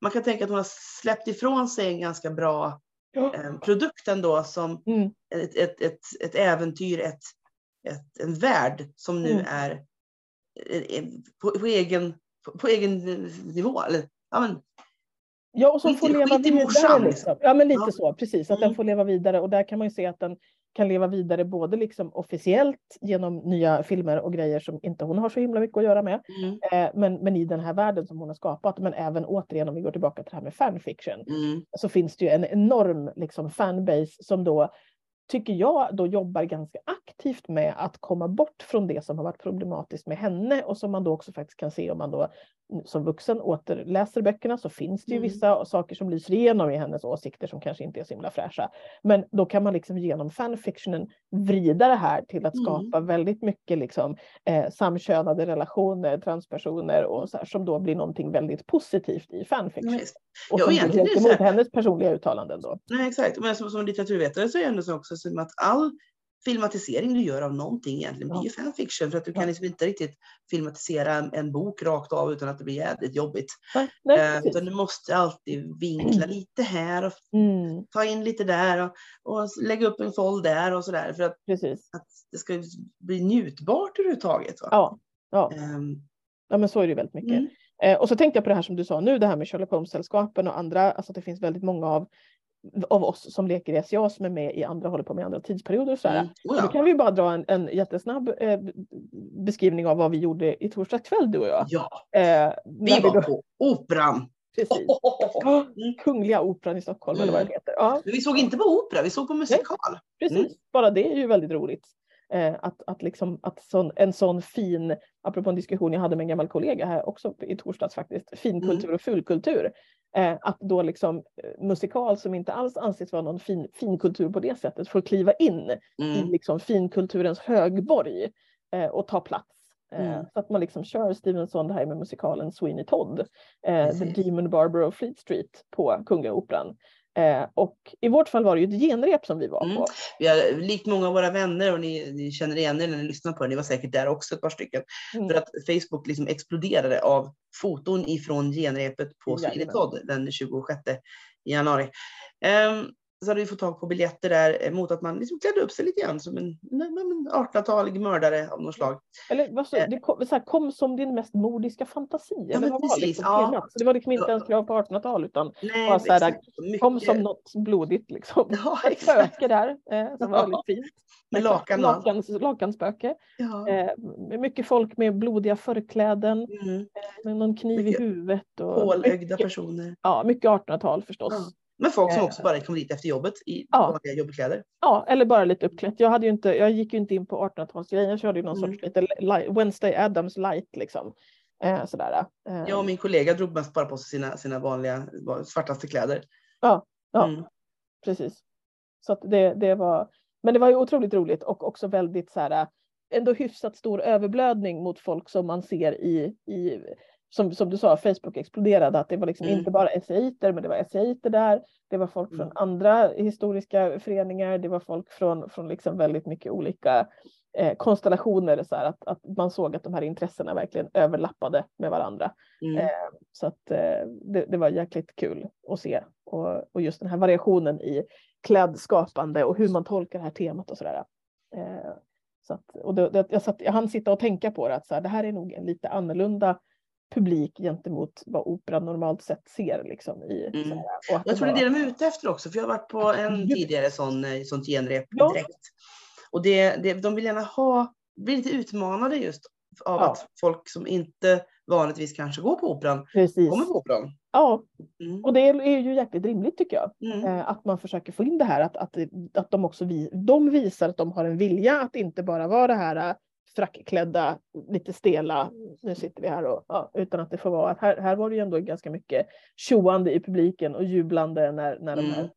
man kan tänka att hon har släppt ifrån sig en ganska bra. Eh, produkt ändå som Mm. ett, ett, ett, ett äventyr, ett, ett, en värld som nu Mm. är eh, eh, på, på, egen, på, på egen nivå. Eller, ja, men, Ja, och som får leva vidare. morsan, Liksom. Ja, men lite Ja. så. Precis, att Mm. den får leva vidare. Och där kan man ju se att den kan leva vidare både liksom officiellt genom nya filmer och grejer som inte hon har så himla mycket att göra med. mm, Eh, men, men i den här världen som hon har skapat. Men även återigen om vi går tillbaka till det här med fanfiction. mm, Så finns det ju en enorm liksom, fanbase som då tycker jag då jobbar ganska aktivt med att komma bort från det som har varit problematiskt med henne och som man då också faktiskt kan se om man då som vuxen återläser böckerna så finns det ju Mm. vissa saker som lyser igenom i hennes åsikter som kanske inte är så himla fräscha. Men då kan man liksom genom fanfictionen vrida det här till att Mm. skapa väldigt mycket liksom, eh, samkönade relationer, transpersoner och så här, som då blir någonting väldigt positivt i Ja, fanfiction. visst. Och Ja, som och går emot här- hennes personliga uttalanden då. Nej, exakt. Men som, som litteraturvetare så är det också som att all filmatisering du gör av någonting egentligen Ja. blir ju fanfiction. För att du Ja. kan liksom inte riktigt filmatisera en, en bok rakt av utan att det blir jävligt jobbigt. Nej, nej, precis. utan du måste alltid vinkla lite här och Mm, ta in lite där och, och lägga upp en fold där och sådär. För att, att det ska bli njutbart överhuvudtaget. Va? Ja, ja. Ehm, ja, men så är det väldigt mycket. mm. Eh, och så tänkte jag på det här som du sa nu, det här med Sherlock Holmes-sällskapen och andra, alltså att det finns väldigt många av, av oss som leker i SCA som är med i andra, håller på med andra tidsperioder och sådär. Mm. Oh, Då kan vi bara dra en, en jättesnabb eh, beskrivning av vad vi gjorde i torsdags kväll, du och jag. ja, Eh, vi var då, på Operan. precis. Ja, Mm. Kungliga Operan i Stockholm eller vad det heter. Ja, Men vi såg inte på opera, vi såg på musikal. precis. Mm. Bara det är ju väldigt roligt. Eh, att, att, liksom, att sån, en sån fin, apropå en diskussion jag hade med en gammal kollega här också i torsdags faktiskt, finkultur och fulkultur. Eh, att då liksom eh, musikal som inte alls anses vara någon fin, finkultur på det sättet får kliva in i Mm. liksom finkulturens högborg och ta plats. Mm. Så att man liksom kör Steven Sondheim med musikalen Sweeney Todd, eh, The. Demon Barber of Fleet Street på Kungliga Operan. Eh, och i vårt fall var det ju ett genrep som vi var Mm. på. Vi har, likt många av våra vänner, och ni, ni känner igen er när ni lyssnar på det, ni var säkert där också ett par stycken. Mm. För att Facebook liksom exploderade av foton ifrån genrepet på Todd den 26 januari. Ehm, så hade vi fått tag på biljetter där eh, mot att man liksom klädde upp sig lite grann som en, en, en 1800-talig mördare av något slag. Eller vad så, Eh. det kom, så här, kom som din mest mordiska fantasi. eller men vad var liksom ja. Så det var liksom inte Ja. ens krav på 1800-tal utan Nej, bara så här, exakt. Mycket- kom som något blodigt liksom. Ja, Ett spöke där eh, som var väldigt fint. Med lakan. Lakans, lakanspöke. Ja. Eh, mycket folk med blodiga förkläden, Mm. med någon kniv Mycket i huvudet. Och Pålögda mycket, personer. ja, mycket 1800-tal förstås. Men folk som Eh. också bara kom dit efter jobbet i Ja. vanliga jobbkläder. Ja, eller bara lite uppklätt. Jag, hade ju inte, jag gick ju inte in på 1800-talsgrejen, jag körde ju någon Mm. sorts lite li- Wednesday Adams light liksom. Eh, sådär. Eh, Jag och min kollega drog mest bara på sig sina, sina vanliga svartaste kläder. Ja, ja. Mm. Precis. Så det, det var, men det var ju otroligt roligt och också väldigt så här, ändå hyfsat stor överblödning mot folk som man ser i, i som, som du sa, Facebook exploderade, att det var liksom Mm. inte bara esseiter, men det var esseiter där, det var folk Mm. från andra historiska föreningar, det var folk från, från liksom väldigt mycket olika eh, konstellationer, så här, att, att man såg att de här intressena verkligen överlappade med varandra. Mm. Eh, så att eh, det, det var jäkligt kul att se. Och, och just den här variationen i klädskapande och hur man tolkar det här temat och sådär. Eh, så att, och det, det, jag, satt, jag hann sitta och tänka på det, att så här, det här är nog en lite annorlunda publik gentemot vad operan normalt sett ser. Liksom, i, Mm. här, Jag tror det är det de är ute efter också, för jag har varit på en tidigare sån, eh, sånt genrep Ja. direkt. Och det, det, de vill gärna ha, blir lite utmanade just av Ja. att folk som inte vanligtvis kanske går på operan, Precis. kommer på operan. Ja, Mm. och det är ju jäkligt rimligt tycker jag. Mm. Eh, att man försöker få in det här, att, att, att de också vi, de visar att de har en vilja att inte bara vara det här äh, frackklädda, lite stela, nu sitter vi här och, ja, utan att det får vara här, här var det ju ändå ganska mycket tjoande i publiken och jublande när, när de Mm. här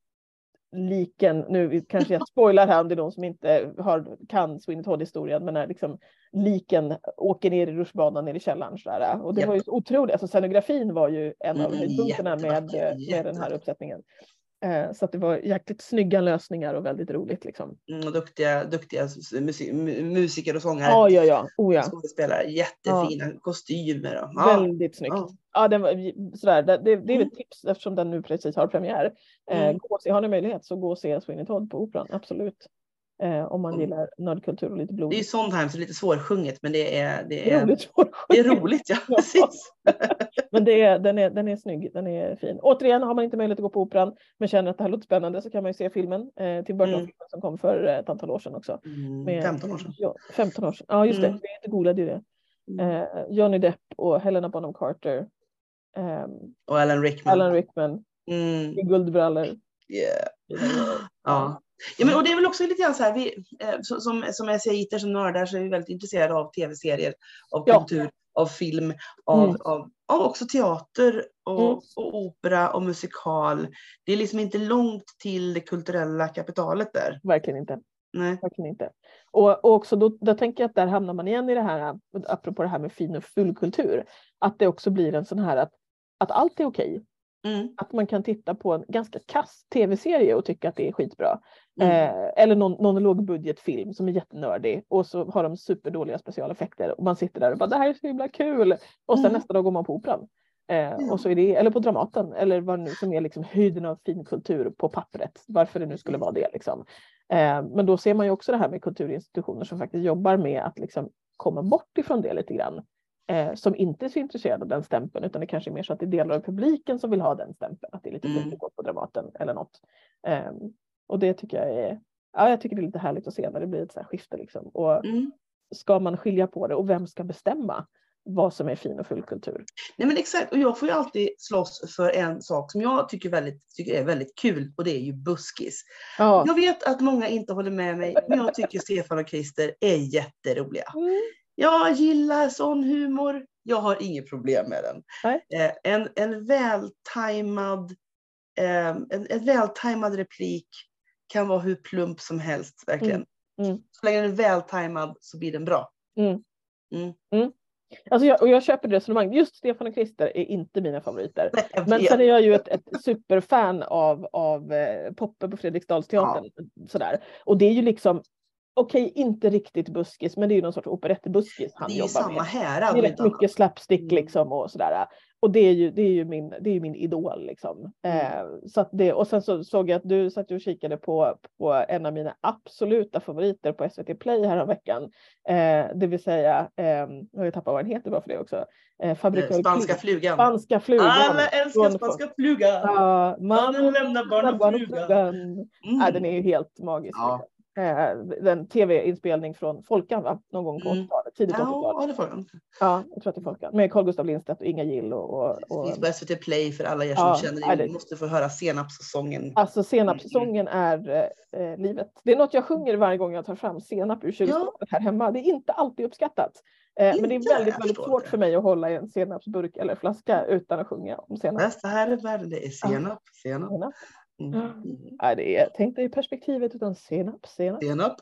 liken, nu kanske jag spoilar här om det är någon som inte har, kan Sweeney Todd-historien, men när liksom liken åker ner i rutschbanan ner i källaren. Så där, och det Japp. var ju otroligt, alltså scenografin var ju en av Mm, höjdpunkterna med, med den här uppsättningen. Eh, Så att det var jäkligt snygga lösningar och väldigt roligt. Liksom. Mm, och duktiga, duktiga s- musi- mu- musiker och sångare. Ja, ja, ja. Oh, ja. Skådespelare, jättefina kostymer. Och, ja. Väldigt snyggt. Ja. Ja, den var, sådär, det, det, det är Mm. ett tips eftersom den nu precis har premiär. Eh, Mm. gå och se, har ni möjlighet så gå och se Sweeney Todd på Operan, absolut. Eh, om man Mm. gillar nördkultur och lite blod. Det är ju Sondheim, så lite svårsjunget, men det är, det är roligt. det är roligt. Ja, precis. Men det är, den, är, den är snygg, den är fin. Återigen, har man inte möjlighet att gå på Operan men känner att det här låter spännande så kan man ju se filmen, eh, Tim Burton-filmen som kom för eh, ett antal år sedan också. Mm, Med- 15 år sedan. Ja, 15 år sedan. Ja, just Mm. det. Vi googlade ju det. Mm. Eh, Johnny Depp och Helena Bonham Carter. ehm, Och Alan Rickman. Alan Rickman Mm, i guldbrallor. yeah. Ja. Ja, men, och det är väl också lite grann så här, vi, eh, som, som SCIter som nördar så är vi väldigt intresserade av tv-serier, av Ja. kultur, av film, av, Mm. av, av också teater och, Mm. och opera och musikal. Det är liksom inte långt till det kulturella kapitalet där. Verkligen inte. Nej. Verkligen inte. Och, och också då, då tänker jag att där hamnar man igen i det här, apropå det här med fin och fullkultur, att det också blir en sån här att, att allt är okej. Mm. Att man kan titta på en ganska kass tv-serie och tycka att det är skitbra. Mm. Eh, eller någon, någon lågbudgetfilm som är jättenördig och så har de superdåliga specialeffekter och man sitter där och bara det här är så himla kul. Och sen Mm. nästa dag går man på operan. Eh, och så är det, eller på Dramaten eller vad nu som är liksom höjden av finkultur på pappret. Varför det nu skulle vara det liksom. Eh, men då ser man ju också det här med kulturinstitutioner som faktiskt jobbar med att liksom komma bort ifrån det lite grann. Eh, som inte är så intresserade av den stämpeln utan det kanske är mer så att det är delar av publiken som vill ha den stämpeln. Att det är lite Mm. fint att gå på Dramaten eller något. Eh, och det tycker jag är, ja, jag tycker det är lite härligt att se när det blir ett så här skifte. Liksom. Och Mm. ska man skilja på det och vem ska bestämma vad som är fin och full kultur? Nej men exakt, och jag får ju alltid slåss för en sak som jag tycker, väldigt, tycker är väldigt kul och det är ju buskis. Ja. Jag vet att många inte håller med mig, men jag tycker Stefan och Christer är jätteroliga. Mm. Jag gillar sån humor. Jag har inget problem med den. Eh, en, en vältajmad eh, en, en vältajmad replik kan vara hur plump som helst, verkligen. Mm. Mm. Så länge den är vältajmad så blir den bra. Alltså jag, och jag köper det resonemanget. Just Stefan och Christer är inte mina favoriter. Nej, Men sen är jag ju ett, ett superfan av, av eh, Poppe på Fredriksdalsteatern. Sådär. Och det är ju liksom, okej inte riktigt buskis, men det är ju någon sorts operettbuskis han det är ju jobbar samma med. härad. Det är rätt mycket slapstick Mm. liksom och sådär. Och det är ju, det är ju, min, det är ju min idol liksom. Mm. Eh, så att det, och sen så såg jag att du satt och kikade på, på en av mina absoluta favoriter på SVT Play häromveckan. Eh, det vill säga, eh, jag har ju tappat vad den heter bara för det också. Eh, Eh, Spanska flugan. Spanska flugan. Alla älskar spanska flugan. Ja, Mannen lämnar barn och frugan. Mm. Ja, den är ju helt magisk. Ja. Eh, den tv-inspelning från Folkan va? någon gång på Mm. 80-talet, tidigt 80-tal. Ja, det. Ja, jag tror att det är Folkan. Med Carl Gustaf Lindstedt och Inga Gill och, och, Det och finns på SVT Play för alla er som Ja, känner ja, det. det- Ni måste få höra senapssången. Alltså senapssäsongen är eh, livet. Det är något jag sjunger varje gång jag tar fram senap ur kylskåpet här hemma. Det är inte alltid uppskattat. Eh, men det är Inte? väldigt, väldigt svårt det. för mig att hålla i en senapsburk eller flaska utan att sjunga om senap. Bästa här i världen, det är senap. Senap. Senap. Mm. Ja. Mm. Det är, tänk dig perspektivet utan senap, senap. Senap.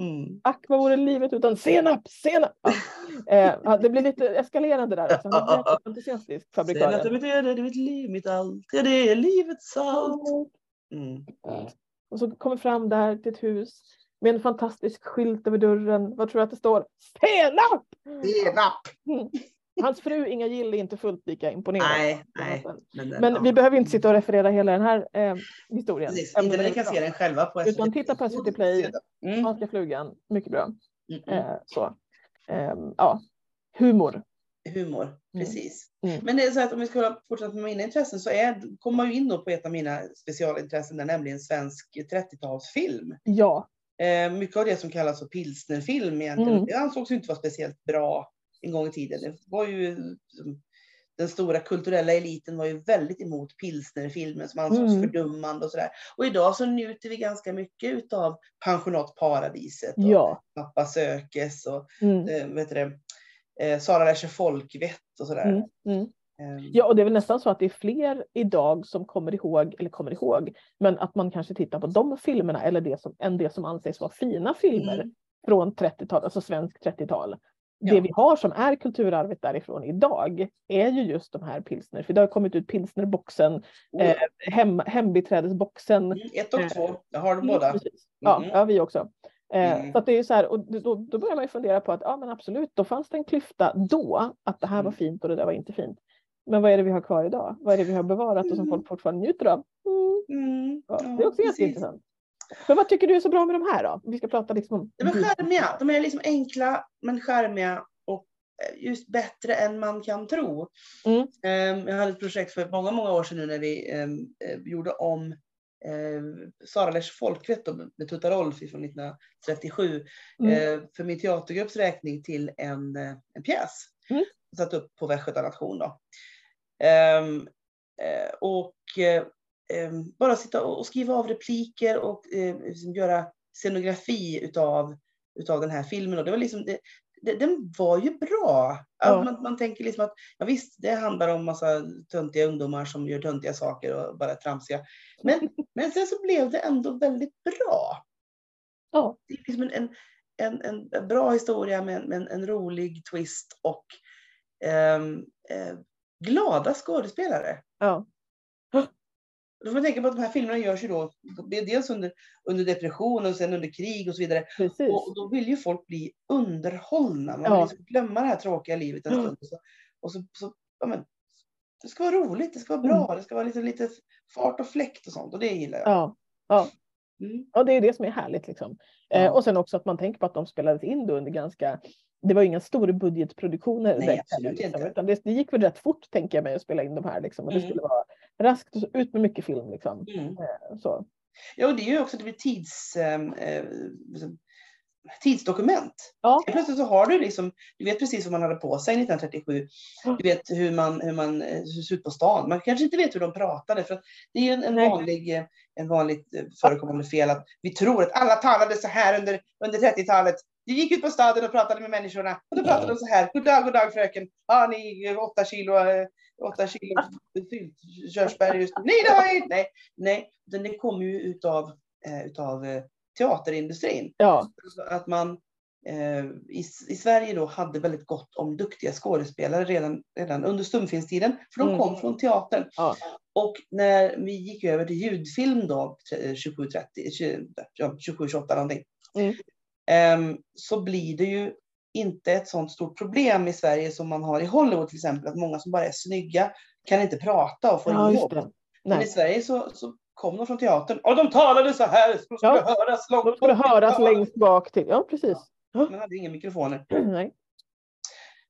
Mm. Ack vad vore livet utan senap, senap. Ja. Eh, ja, det blir lite eskalerande där. Han är entusiastisk, Senap, det fabrikören. betyder det är mitt liv, mitt allt. Ja, det är livets salt. Mm. Och så kommer fram där till ett hus med en fantastisk skylt över dörren. Vad tror du att det står? Senap! Senap. Mm. Hans fru Inga Gill är inte fullt lika imponerad. Nej, nej. Men, den- Men ja. vi behöver inte sitta och referera hela den här eh, historien. Precis, inte när ni kan se den själva på Utan titta på SVT Play. Mm. Flugan, mycket bra. Mm, mm. Eh, så. Ehm, ja. Humor. Humor, precis. Mm. Men det är så att om vi ska fortsätta med mina intressen så är, kommer man ju in då på ett av mina specialintressen, där, nämligen svensk 30-talsfilm. Ja. Eh, mycket av det som kallas för pilsnerfilm egentligen, Mm. det ansågs ju inte vara speciellt bra en gång i tiden. Det var ju den stora kulturella eliten var ju väldigt emot pilsnerfilmen som ansågs Mm. fördummande och sådär. Och idag så njuter vi ganska mycket utav pensionatparadiset och Ja. Pappa sökes och Mm. eh, vet du eh, Sara lär sig folkvett och sådär. Mm. Mm. Eh, Ja, och det är väl nästan så att det är fler idag som kommer ihåg, eller kommer ihåg, men att man kanske tittar på de filmerna eller det som, än det som anses vara fina filmer Mm. från 30-tal, alltså svensk 30-tal. Ja. Det vi har som är kulturarvet därifrån idag är ju just de här pilsner, för det har kommit ut pilsnerboxen, oh, eh, hem, hembiträdesboxen. mm, ett och eh, två, jag har de Mm, båda. precis. Ja, ja, vi också. Eh, Mm. Så det är så här, och då, då börjar man ju fundera på att ja men absolut, då fanns det en klyfta då, att det här var Mm. fint och det där var inte fint. Men vad är det vi har kvar idag? Vad är det vi har bevarat och som Mm. folk fortfarande njuter av? Mm. Mm, Ja, ja, det är också precis. jätteintressant. Men vad tycker du är så bra med de här då? Vi ska prata liksom om... De är charmiga, de är liksom enkla men charmiga och eh, just bättre än man kan tro. Mm. Eh, Jag hade ett projekt för många, många år sedan nu när vi eh, eh, gjorde om eh, Sara Lers folkvett då, med Tutta Rolf från 1937 Mm. för min teatergrupps räkning till en, en pjäs. Mm. Satt upp på Västgöta nation då. Ehm, eh, och bara sitta och skriva av repliker och eh, liksom göra scenografi utav, utav den här filmen. Och det var liksom, det, det, den var ju bra. Ja. Man, man tänker liksom att ja, visst, det handlar om massa töntiga ungdomar som gör töntiga saker och bara är tramsiga. Men, men sen så blev det ändå väldigt bra. Ja. Det är liksom en, en, en, en bra historia med, med en, en rolig twist och ehm, eh, glada skådespelare. Ja. Då får man tänka på att de här filmerna görs ju då dels under, under depression och sen under krig och så vidare. Precis. Och då vill ju folk bli underhållna. Man vill Ja. liksom glömma det här tråkiga livet en Ja. stund. Och så, och så, så ja, men, det ska vara roligt, det ska vara bra, det ska vara lite, lite fart och fläkt och sånt. Och det gillar jag. Ja. Ja. Mm. Ja, det är det som är härligt. Liksom. Eh, Ja. och sen också att man tänker på att de spelades in då under ganska, det var ju inga stora budgetproduktioner Nej, direkt liksom, utan det, det gick väl rätt fort tänker jag mig att spela in de här. Liksom, och det Mm. skulle vara raskt och ut med mycket film. Liksom. Mm. Eh, så. Ja, och det är ju också det blir tids, ehm, eh, liksom, tidsdokument. Ja. Plötsligt så har du liksom, du vet precis vad man hade på sig 1937. Ja. Du vet hur man, hur man eh, ser ut på stan. Man kanske inte vet hur de pratade för det är ju en, en vanlig, eh, en vanligt eh, förekommande fel att vi tror att alla talade så här under, under 30-talet. Vi gick ut på staden och pratade med människorna och då pratade de så här. God dag, god dag fröken. Har ni eh, åtta kilo, eh, åtta kilo fyllt körsbär just nu? Nej, det har jag inte. Nej, nej. det kommer ju utav, eh, utav eh, teaterindustrin. Ja. Att man eh, i, i Sverige då hade väldigt gott om duktiga skådespelare redan, redan under stumfilmstiden. För de Mm. kom från teatern. Ja. Och när vi gick över till ljudfilm då, eh, 2730, 20, ja, 2728 någonting. Mm. ehm, så blir det ju inte ett sånt stort problem i Sverige som man har i Hollywood till exempel. Att många som bara är snygga kan inte prata och får ja, jobb. Men i. Sverige så, så kom de från teatern och de talade så här. Så de skulle Ja. höras långt De skulle höras längst bak till. Ja, precis. Man hade inga mikrofoner Nej.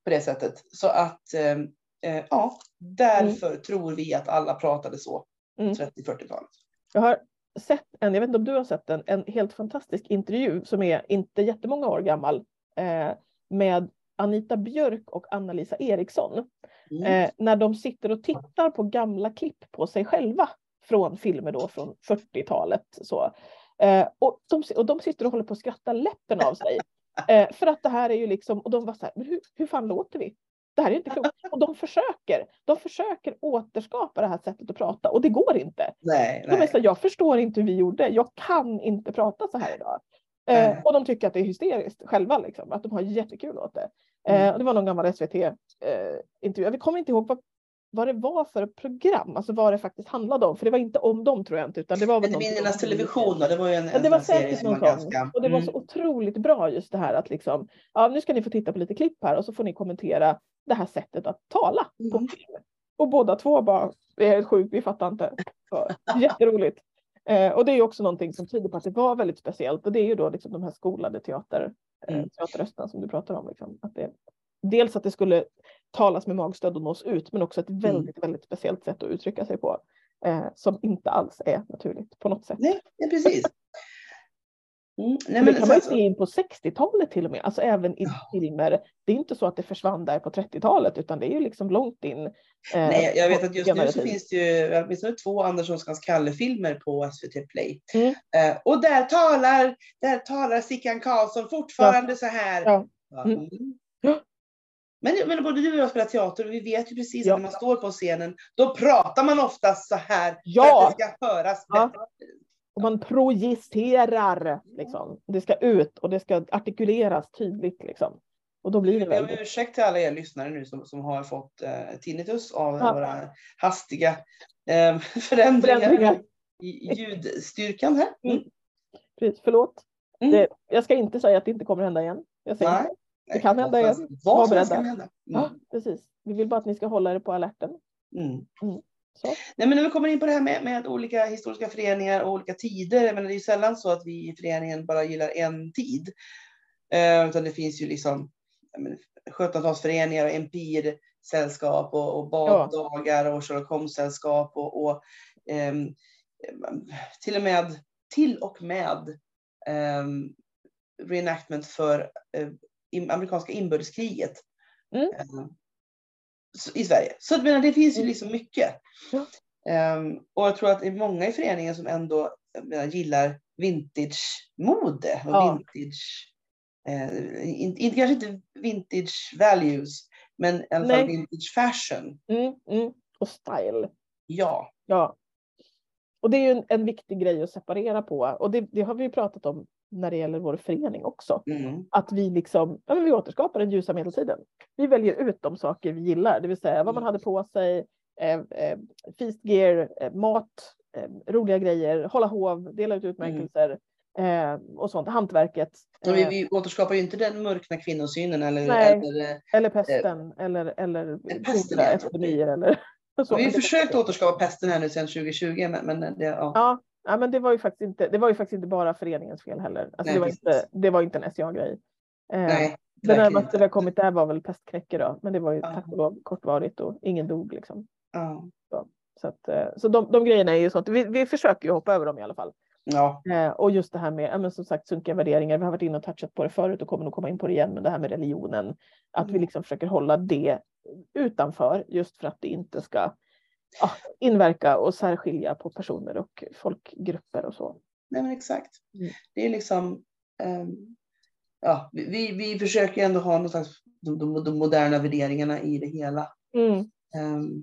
på det sättet. Så att eh, eh, ja, därför tror vi att alla pratade så. Mm. 30-40-talet. Jag har sett en, jag vet inte om du har sett den, en helt fantastisk intervju som är inte jättemånga år gammal eh, med Anita Björk och Anna-Lisa Eriksson. Mm. Eh, när de sitter och tittar på gamla klipp på sig själva från filmer då från 40-talet. Så. Eh, och, de, och de sitter och håller på att skratta läppen av sig. Eh, för att det här är ju liksom, och de var så här, men hur, hur fan låter vi? Det här är inte klokt. Och de försöker, de försöker återskapa det här sättet att prata och det går inte. Nej, De är nej. så här, jag förstår inte hur vi gjorde, jag kan inte prata så här idag. Eh, Nej. och de tycker att det är hysteriskt själva, liksom, att de har jättekul åt det. Eh, Mm. och det var någon gammal SVT-intervju, vi kommer inte ihåg vad, vad det var för program, alltså vad det faktiskt handlade om, för det var inte om dem tror jag inte. Utan det var väl om- television då, det var ju en, Ja, en det var säkert någon ganska... Och det var Mm. så otroligt bra just det här att liksom, ja nu ska ni få titta på lite klipp här och så får ni kommentera det här sättet att tala på Mm. film. Och båda två bara, det är helt sjukt, vi fattar inte. Så, jätteroligt. Eh, och det är ju också någonting som tyder på att det var väldigt speciellt och det är ju då liksom de här skolade teater, eh, Mm. teaterrösterna som du pratar om. Liksom. Att det, dels att det skulle talas med magstöd och nås ut men också ett Mm. väldigt, väldigt speciellt sätt att uttrycka sig på. Eh, som inte alls är naturligt på något sätt. Nej, ja, precis. Mm. Nej, men, det kan man ju se så- in på 60-talet till och med, alltså även i Ja. filmer. Det är inte så att det försvann där på 30-talet utan det är ju liksom långt in. eh, Nej, jag vet att just nu så finns det ju åtminstone två Anders Onskans Kalle-filmer på SVT Play. Mm. Eh, och där talar, där talar Sickan Karlsson fortfarande så här. Ja. Ja, Mm. Ja. Men, men både du och jag spelar teater och vi vet ju precis Ja. när man står på scenen, då pratar man oftast så här för Ja. att det ska höras Ja. Och man projicerar. Liksom. Det ska ut och det ska artikuleras tydligt. Liksom. Och då blir det Jag ber om väldigt... ursäkt till alla er lyssnare nu som, som har fått eh, tinnitus av Ja. våra hastiga eh, förändringar, Förändringar. i ljudstyrkan här. Mm. Precis, Förlåt. Mm. Det, jag ska inte säga att det inte kommer hända igen. Jag säger Nej. Det kan hända igen. Vad som helst kan hända. Ja, Mm. precis. Vi vill bara att ni ska hålla er på alerten. Mm. Så. Nej, men när vi kommer in på det här med, med olika historiska föreningar och olika tider. Menar, det är ju sällan så att vi i föreningen bara gillar en tid. Eh, utan det finns ju liksom jag menar, 1700-talsföreningar och empirsällskap och, och baddagar och Sherlock Holmes-sällskap och, och ehm, till och med, till och med ehm, reenactment för eh, amerikanska inbördeskriget. Mm. I Sverige. Så jag menar, det finns ju Mm. liksom mycket. Ja. Ehm, och jag tror att det är många i föreningen som ändå menar, gillar vintage-mode och Ja. vintage, eh, inte, inte, kanske inte vintage values, men i alla Nej. fall vintage fashion. Mm, mm. Och style. Ja. Ja. Och det är ju en, en viktig grej att separera på. Och det, det har vi ju pratat om när det gäller vår förening också. Mm. Att vi liksom, ja, vi återskapar den ljusa medeltiden. Vi väljer ut de saker vi gillar, det vill säga vad man Mm. hade på sig, eh, eh, feast gear, eh, mat, eh, roliga grejer, hålla hov, dela ut utmärkelser eh, och sånt, hantverket. Och vi, Eh, vi återskapar ju inte den mörkna kvinnosynen eller, Nej. eller eh, eller pesten eller, eller pesten, epidemier eller så. vi har försökt återskapa pesten här nu sedan 2020, men, men det, ja. Ja, ja, men det var ju faktiskt inte, det var ju faktiskt inte bara föreningens fel heller. Alltså Nej, det, var precis. inte, det var inte en SCA-grej. Eh, Nej, det närmaste vi har kommit där var väl pestkräcke då, men det var ju Ja. tack och lov kortvarigt och ingen dog liksom. Ja. Så, att, eh, så de, de grejerna är ju sånt, vi, vi försöker ju hoppa över dem i alla fall. Ja. Eh, och just det här med, ja, men som sagt, sunkiga värderingar, vi har varit inne och touchat på det förut och kommer nog komma in på det igen, men det här med religionen, att vi Mm. liksom försöker hålla det utanför just för att det inte ska ja, inverka och särskilja på personer och folkgrupper och så. Nej, men exakt. Mm. Det är liksom, ehm, ja, vi- vi, försöker ändå ha någon slags, de, de, de moderna värderingarna i det hela. Mm. Um,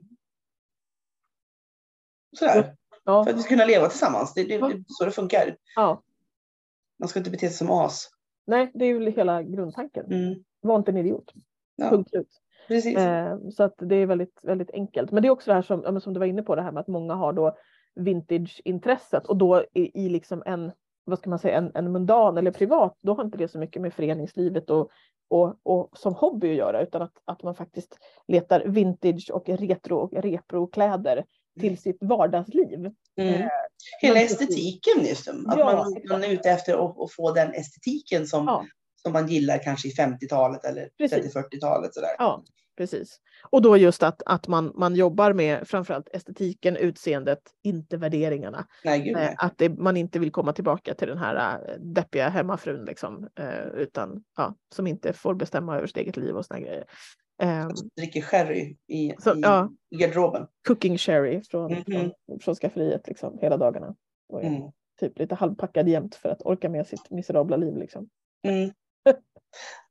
sådär, Ja, för att vi ska kunna leva tillsammans. Det, det, det är så det funkar. ja. Man ska inte bete sig som as. Nej, det är ju hela grundtanken. Mm. Var inte en idiot. Ja, Punkt slut. Precis. Eh, så att det är väldigt, väldigt enkelt. Men det är också det här som, ja, som du var inne på, det här med att många har då vintage-intresset och då i, i liksom en, vad ska man säga, en, en mundan eller privat, då har inte det så mycket med föreningslivet och, och, och som hobby att göra, utan att, att man faktiskt letar vintage och retro och reprokläder till sitt vardagsliv. Mm. eh, Hela estetiken just. Att Ja, man, man är ute efter att, att få den estetiken som, Ja. Som man gillar kanske i 50-talet eller Precis. 30-40-talet. Sådär. Ja, precis. Och då just att, att man, man jobbar med framförallt estetiken, utseendet, inte värderingarna. Nej, gud Eh, nej. Att det, man inte vill komma tillbaka till den här eh, deppiga hemmafrun liksom, eh, utan ja, som inte får bestämma över sitt eget liv och såna grejer. Eh, Dricker sherry i, Så, i, ja. garderoben. cooking sherry från, Mhm. från, från skafferiet liksom, hela dagarna. Och Mm. typ lite halvpackad jämt för att orka med sitt miserabla liv. Liksom. Mm.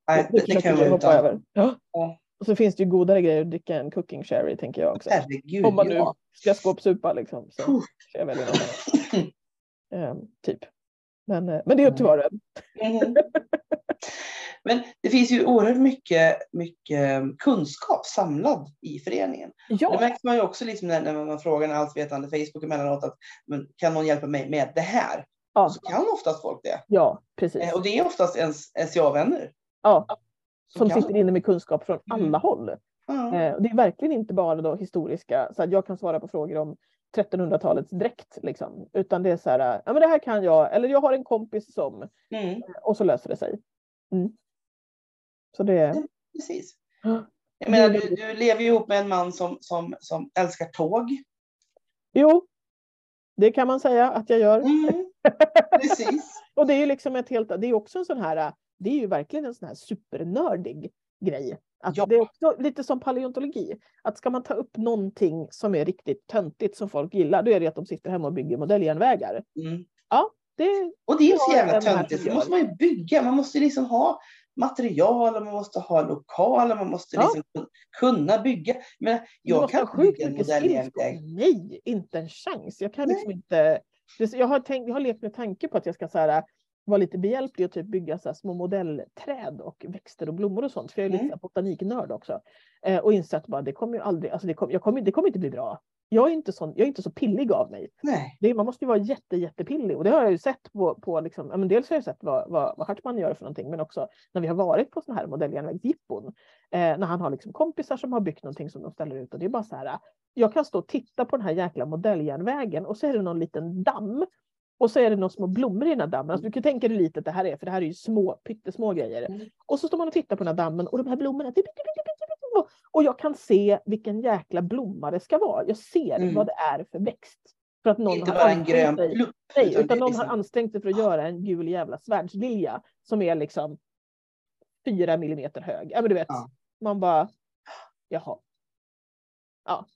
Nej, det, det kan jag hoppa utan. över. Ja. Ja. Och så finns det ju godare grejer att dricka än cooking sherry tänker jag också. Herregud, Om man nu ja. ska skåpsupa liksom. Så ska jag något annat. Ehm, typ. Men, eh, men det är upp till var och en. Mhm. Men det finns ju oerhört mycket, mycket kunskap samlad i föreningen. Det Ja, märker man ju också liksom när, när man frågar en allvetande Facebook emellanåt att men, kan någon hjälpa mig med det här? Ja, Så kan oftast folk det. ja precis. Eh, Och det är oftast ens SCA-vänner. Ja, som kan. sitter inne med kunskap från Mm. alla håll. Eh, och det är verkligen inte bara då historiska, så att jag kan svara på frågor om 1300-talets dräkt, liksom. utan det är så här, ja men det här kan jag, eller jag har en kompis som, Mm, och så löser det sig. Mm. Så det, precis. Ja. Jag menar, du, du lever ju ihop med en man som, som, som älskar tåg. jo, det kan man säga att jag gör. Mm, precis. Och det är ju liksom ett helt, det är också en sån här, det är ju verkligen en sån här supernördig grej. Att Ja. Det är också lite som paleontologi. Att ska man ta upp någonting som är riktigt töntigt som folk gillar, då är det att de sitter hemma och bygger modelljärnvägar. Mm. Det, Och det är ju så Ja, jävla töntigt. Då måste man ju bygga. Man måste liksom ha material, och man måste ha lokaler, man måste Ja. liksom kun- kunna bygga. Men jag kan bygga en modelljärnväg. Nej, inte en chans. Jag kan Nej. liksom inte. Jag har, tänkt, jag har lekt med tanke på att jag ska så här, vara lite behjälplig och typ bygga så små modellträd och växter och blommor och sånt. För jag är lite Mm. här botaniknörd också. Eh, och insett att det kommer ju aldrig, alltså det, jag kommer, det kommer inte bli bra. Jag är inte, sån, jag är inte så pillig av mig. Nej. Man måste ju vara jätte, jättepillig och det har jag ju sett på, på liksom, men dels har jag sett vad, vad, vad Hartman gör för någonting men också när vi har varit på sådana här modelljärnvägsjippon. Eh, när han har liksom kompisar som har byggt någonting som de ställer ut och det är bara så här. Jag kan stå och titta på den här jäkla modelljärnvägen och så är det någon liten damm. Och så är det några små blommor i den här dammen. Alltså, du kan tänka dig lite att det här är, för det här är ju små, pyttesmå grejer. Mm. Och så står man och tittar på den här dammen och de här blommorna. det är Och jag kan se vilken jäkla blomma det ska vara. Jag ser Mm. vad det är för växt. För att någon Inte har bara en grön sig. plupp. Nej, utan utan någon liksom- har ansträngt sig för att göra en gul jävla svärdslilja som är liksom fyra millimeter hög. Ja, men du vet, Ja. man bara, jaha. Ja.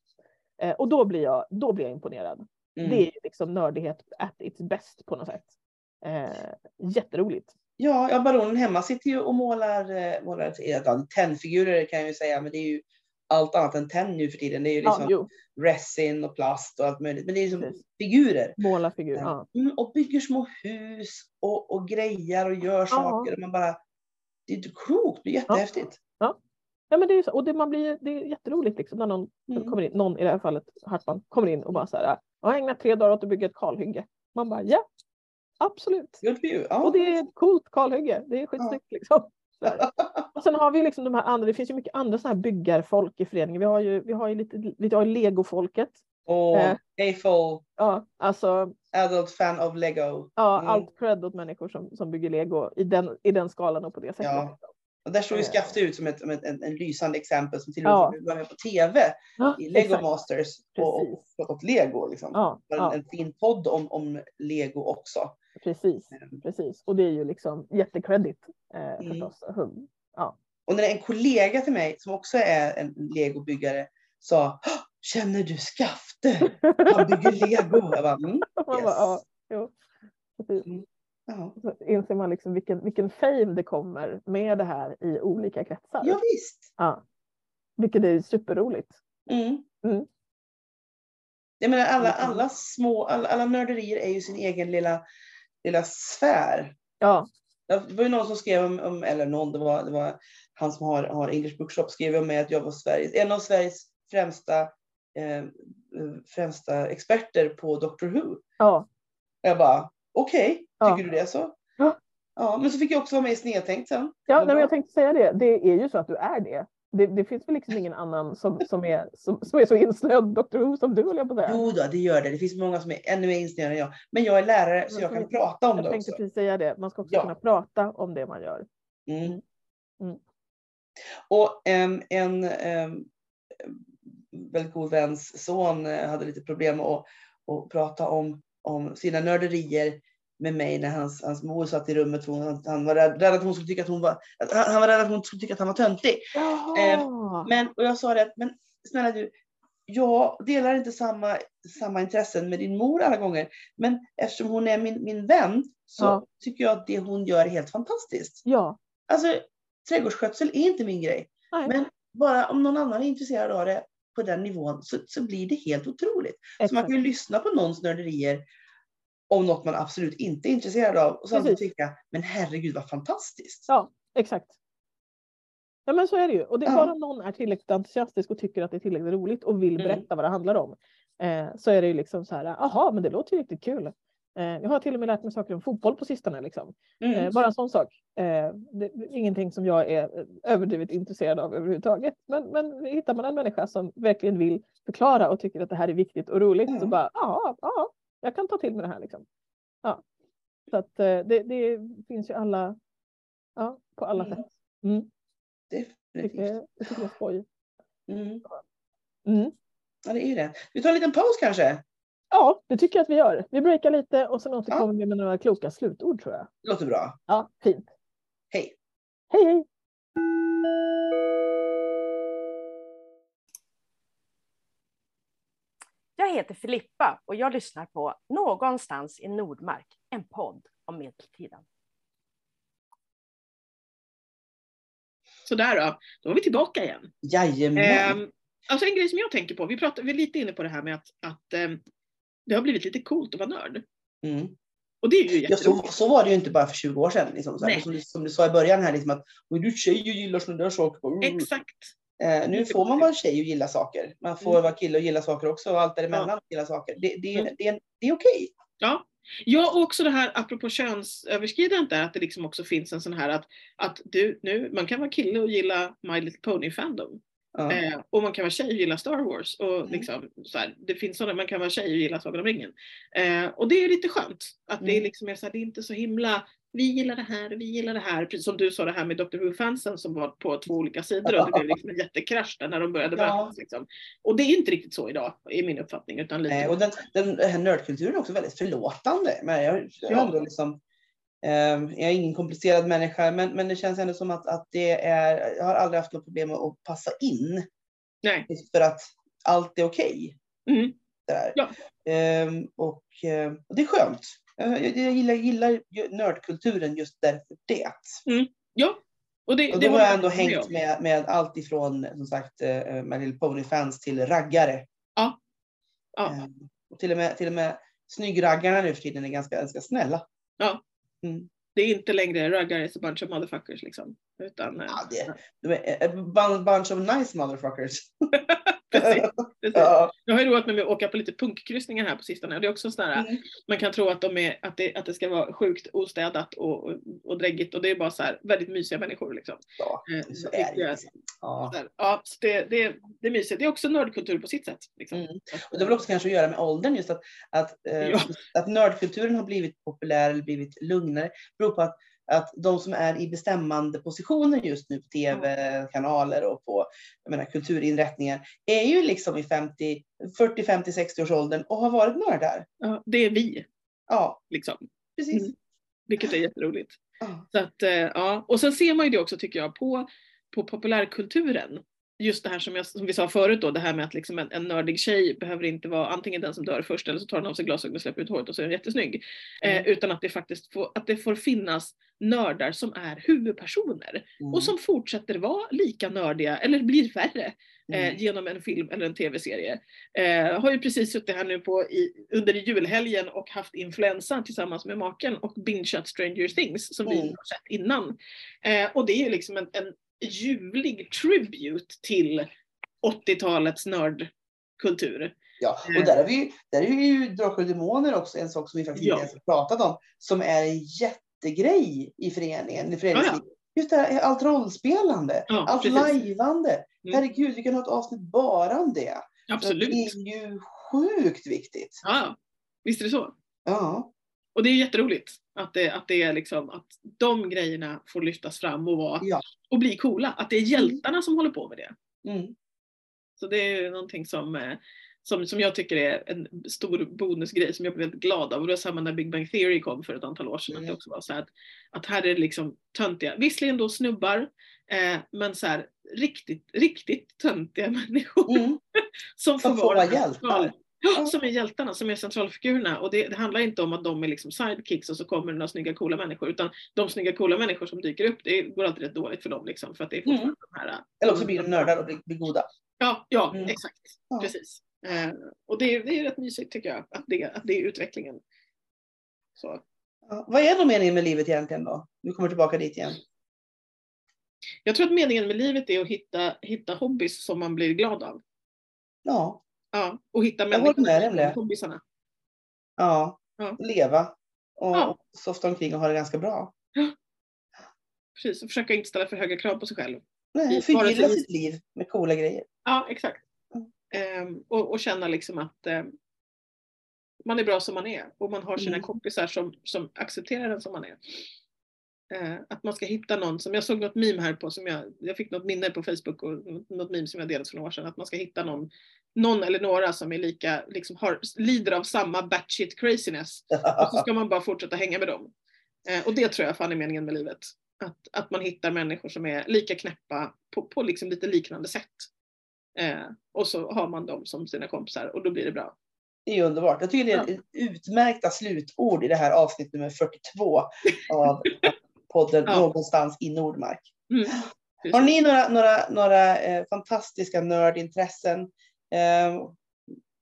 Eh, och då blir, jag, då blir jag imponerad. Mm. Det är liksom nördighet at its best på något sätt. Eh, jätteroligt. Ja, ja, baronen hemma sitter ju och målar, eh, målar ja, tennfigurer kan jag ju säga, men det är ju allt annat än tenn nu för tiden. Det är ju Ja, liksom jo, resin och plast och allt möjligt. Men det är liksom Precis. figurer. måla figur. Ja. Mm, och bygger små hus och, och grejer och gör saker. Och man bara, det är inte klokt, det är jättehäftigt. Ja, men det är så, och det, man blir, det är jätteroligt liksom när någon Mm. kommer in, någon i det här fallet Hartman, kommer in och bara så här, jag har ägnat tre dagar åt att bygga ett kalhygge. Man bara, ja, absolut. Ja. Och det är ett coolt kalhygge, det är skitsnyggt liksom. Så här. Och sen har vi liksom de här andra, det finns ju mycket andra sådana här byggarfolk i föreningen. Vi har ju, vi har ju lite, lite av legofolket. och eh. A-full Ja, alltså adult fan of Lego. ja, Mm. allt cred åt människor som, som bygger lego i den, i den skalan och på det sättet. Ja. Och där står ju. Skafte ut som ett, som ett en, lysande exempel som till och med vara med på TV Ja, i Lego exakt. Masters och, och pratat Lego. Liksom. Ja, var ja, en, en fin podd om, om Lego också. precis, Mm. precis. Och det är ju liksom jättekredit eh, Mm. förstås. Hum. Ja. Och när en kollega till mig som också är en Lego-byggare sa "Hå, Känner du Skafte? Han bygger Lego. Jag bara, mm, yes. ja, jo. Ja. Så inser man liksom vilken, vilken fame det kommer med det här i olika kretsar. ja, visst. Ja. Vilket är superroligt. Mm. Mm. Jag menar alla, Mm. alla små, alla, alla nörderier är ju sin egen lilla, lilla sfär. Ja, Det var ju någon som skrev om, om eller någon, det var, det var han som har, har English Bookshop skrev om mig att jag var Sveriges, en av Sveriges främsta, eh, främsta experter på Doctor Who. ja, Jag bara, okej, tycker Ja. du det så? Ja. Ja, men så fick jag också vara med i Snedtänkt sen. ja nej, jag tänkte säga det. Det är ju så att du är det. Det, det finns väl liksom ingen annan som, som, är, som, som är så insnöad Dr. Who som du, höll jag på att säga. Jo då, det gör det. Det finns många som är ännu mer insnöade än jag. Men jag är lärare så jag kan prata om Jag det tänkte också. precis säga det. Man ska också Ja. kunna prata om det man gör. Mm. Mm. Och em, en em, väldigt god väns son hade lite problem att, att prata om, om sina nörderier med mig när hans, hans mor satt i rummet. För hon, han var rädd, rädd att hon skulle tycka att hon var, han, han var rädd att hon skulle tycka att han var töntig. Jaha! Men, och jag sa det, men snälla du, jag delar inte samma, samma intressen med din mor alla gånger. Men eftersom hon är min, min vän så Ja. tycker jag att det hon gör är helt fantastiskt. ja, Alltså trädgårdsskötsel är inte min grej. nej, Men bara om någon annan är intresserad av det på den nivån så, så blir det helt otroligt. Så man exakt. kan ju lyssna på någons nörderier om något man absolut inte är intresserad av och samtidigt Precis. tycka, men herregud vad fantastiskt. Ja, exakt. Ja men så är det ju. Och det Ja. bara om någon är tillräckligt entusiastisk och tycker att det är tillräckligt roligt och vill Mm. berätta vad det handlar om. Eh, så är det ju liksom så här, aha men det låter ju riktigt kul. Eh, jag har till och med lärt mig saker om fotboll på sistone. Liksom. Mm. Eh, bara en sån sak. Eh, det ingenting som jag är eh, överdrivet intresserad av överhuvudtaget. Men, men hittar man en människa som verkligen vill förklara och tycker att det här är viktigt och roligt så Mm. bara, ja, ja, jag kan ta till mig det här. Liksom. Ja. Så att eh, det, det finns ju alla, ja, på alla Mm. sätt. Mm. Jag Definitivt. tycker, jag tycker det är skoj. Mm. Mm. Ja, det är det. Vi tar en liten paus kanske. Ja, det tycker jag att vi gör. Vi breakar lite och sen återkommer vi med några kloka slutord tror jag. Det låter bra. Ja, fint. Hej. Hej hej! Jag heter Filippa och jag lyssnar på Någonstans i Nordmark, en podd om medeltiden. Sådär då, då är vi tillbaka igen. Jajamän. Ehm, alltså en grej som jag tänker på, vi pratade vi är lite inne på det här med att, att ehm, det har blivit lite coolt att vara nörd. Mm. Och det är ju Ja, så, så var det ju inte bara för 20 år sedan. Liksom, som, du, som du sa i början här, liksom, att "Oj, du tjej och gillar sådana där saker. Mm. Exakt. Eh, nu får man vara tjej och gilla saker. Man får Mm. vara kille och gilla saker också och allt däremellan gilla saker. Det, det, Mm. det, är- det är okej. Ja. Ja, och också det här apropå könsöverskridandet där, att det liksom också finns en sån här att, att du, nu, man kan vara kille och gilla My Little Pony Fandom. Ja. Eh, och man kan vara tjej och gilla Star Wars. Och Mm. liksom, så här, det finns sådana, man kan vara tjej och gilla Sagan om ringen. Eh, och det är lite skönt. Att det Mm. liksom är så här, det är inte så himla, vi gillar det här, vi gillar det här. Precis som du sa det här med Dr Who-fansen som var på två olika sidor. Och det blev liksom en jättekrasch där när de började Ja. mötas. Liksom. Och det är inte riktigt så idag, i min uppfattning. Utan lite, Eh, och den, den, här nördkulturen är också väldigt förlåtande. Men jag, jag, ändå liksom, eh, jag är ingen komplicerad människa, men, men det känns ändå som att, att det är, jag har aldrig haft något problem med att passa in. Nej. För att allt är okej. Mm. Där. Ja. Ehm, och, eh, och det är skönt. Jag, jag gillar, gillar nördkulturen just därför det. Ja, och det, Och det då har håller jag ändå hängt med, med allt ifrån som sagt eh, My Little Pony-fans till raggare. Ja. Eh, och till och med, till och med snyggraggarna nu för tiden är ganska, ganska snälla. Det är inte längre ruggar is a bunch of motherfuckers liksom. Utan, eh, Ja, det, de är a bunch of nice motherfuckers. precis, precis. ja. Jag har ju roat mig med att åka på lite punkkryssningar här på sistone. och Det är också här, Mm. man kan tro att, de är, att, det, att det ska vara sjukt ostädat och, och, och dräggigt och det är bara så här väldigt mysiga människor. Liksom. ja, Eh, så det är tycker det. jag-. Ja. så här, Ja, så det, det, det är mysigt. Det är också nördkultur på sitt sätt. Liksom. Mm. Och det har väl också kanske att göra med åldern, just att, att, eh, Ja. att nördkulturen har blivit populär eller blivit lugnare. beror på att, att de som är i bestämmande positioner just nu på tv-kanaler och på menar, kulturinrättningar är ju liksom i 50, 40, 50, 60 års åldern och har varit nördar. Ja, det är vi. Ja, Liksom. precis. Mm. Vilket är jätteroligt. Ja. Så att, eh, ja. Och sen ser man ju det också tycker jag på, på populärkulturen. Just det här som, jag, som vi sa förut då, det här med att liksom en, en nördig tjej behöver inte vara antingen den som dör först eller så tar hon av sig glasögonen och släpper ut håret och så är hon jättesnygg. Eh, Mm. utan att det faktiskt får, att det får finnas nördar som är huvudpersoner Mm. och som fortsätter vara lika nördiga eller blir värre eh, Mm. genom en film eller en tv-serie. Eh, har ju precis suttit här nu på i, under julhelgen och haft influensa tillsammans med maken och bingeat Stranger Things som vi Mm. har sett innan. Eh, och det är ju liksom en, en ljuvlig tribute till 80-talets nördkultur. Ja, och där, är vi, där är ju Drakar och Demoner också en sak som vi faktiskt Ja. inte ens har pratat om, som är en jättegrej i föreningen, i Ja, föreningslivet. Just det här, allt rollspelande, Ja, allt precis. lajvande. Mm. Herregud, vi kan ha ett avsnitt bara om det. Absolut. Det är ju sjukt viktigt. Ja, visst är det så. Ja. Och det är jätteroligt att det, att det är liksom att de grejerna får lyftas fram och, vara, Ja. och bli coola. Att det är hjältarna som håller på med det. Mm. Så det är ju någonting som, eh, som, som jag tycker är en stor bonusgrej som jag blev väldigt glad av. Och det var samma när Big Bang Theory kom för ett antal år sedan. Att Mm. det också var så här att, att här är det liksom töntiga, visserligen då snubbar, eh, men så här riktigt, riktigt töntiga människor. Mm. Som får Som får vara vara hjältar. Som är hjältarna, som är centralfigurerna. Och det, det handlar inte om att de är liksom sidekicks och så kommer det några snygga coola människor. Utan de snygga coola människor som dyker upp, det går alltid rätt dåligt för dem. Liksom, för att det är fortfarande de här... Mm. Eller också blir de nördar och blir, blir goda. Ja, ja Mm. exakt. Ja. Precis. Eh, och det, är- det är rätt mysigt tycker jag, att det, att det är utvecklingen. Så. Ja. Vad är då meningen med livet egentligen då? Vi kommer tillbaka dit igen. Jag tror att meningen med livet är att hitta, hitta hobbys som man blir glad av. Ja, Ja, och hitta håller människor med dig om som det. är hobbysarna. ja. Ja. leva och Ja. softa omkring och ha det ganska bra. Precis, och försöka inte ställa för höga krav på sig själv. Nej, förgylla sitt liv med coola grejer. Ja, exakt. Mm. Ehm, och, och känna liksom att eh, man är bra som man är och man har sina Mm. kompisar som, som accepterar en som man är. Eh, att man ska hitta någon som, jag såg något meme här på som jag, jag fick något minne på Facebook och något meme som jag delat för några år sedan, att man ska hitta någon, någon eller några som är lika, liksom har, lider av samma batshit craziness och så ska man bara fortsätta hänga med dem. Eh, och det tror jag fan är meningen med livet. Att, att man hittar människor som är lika knäppa på, på liksom lite liknande sätt. Eh, och så har man dem som sina kompisar och då blir det bra. Det är underbart. Jag tycker det är ett utmärkta slutord i det här avsnitt nummer 42 av podden Ja. Någonstans i Nordmark. Mm. Har ni några, några, några eh, fantastiska nördintressen eh,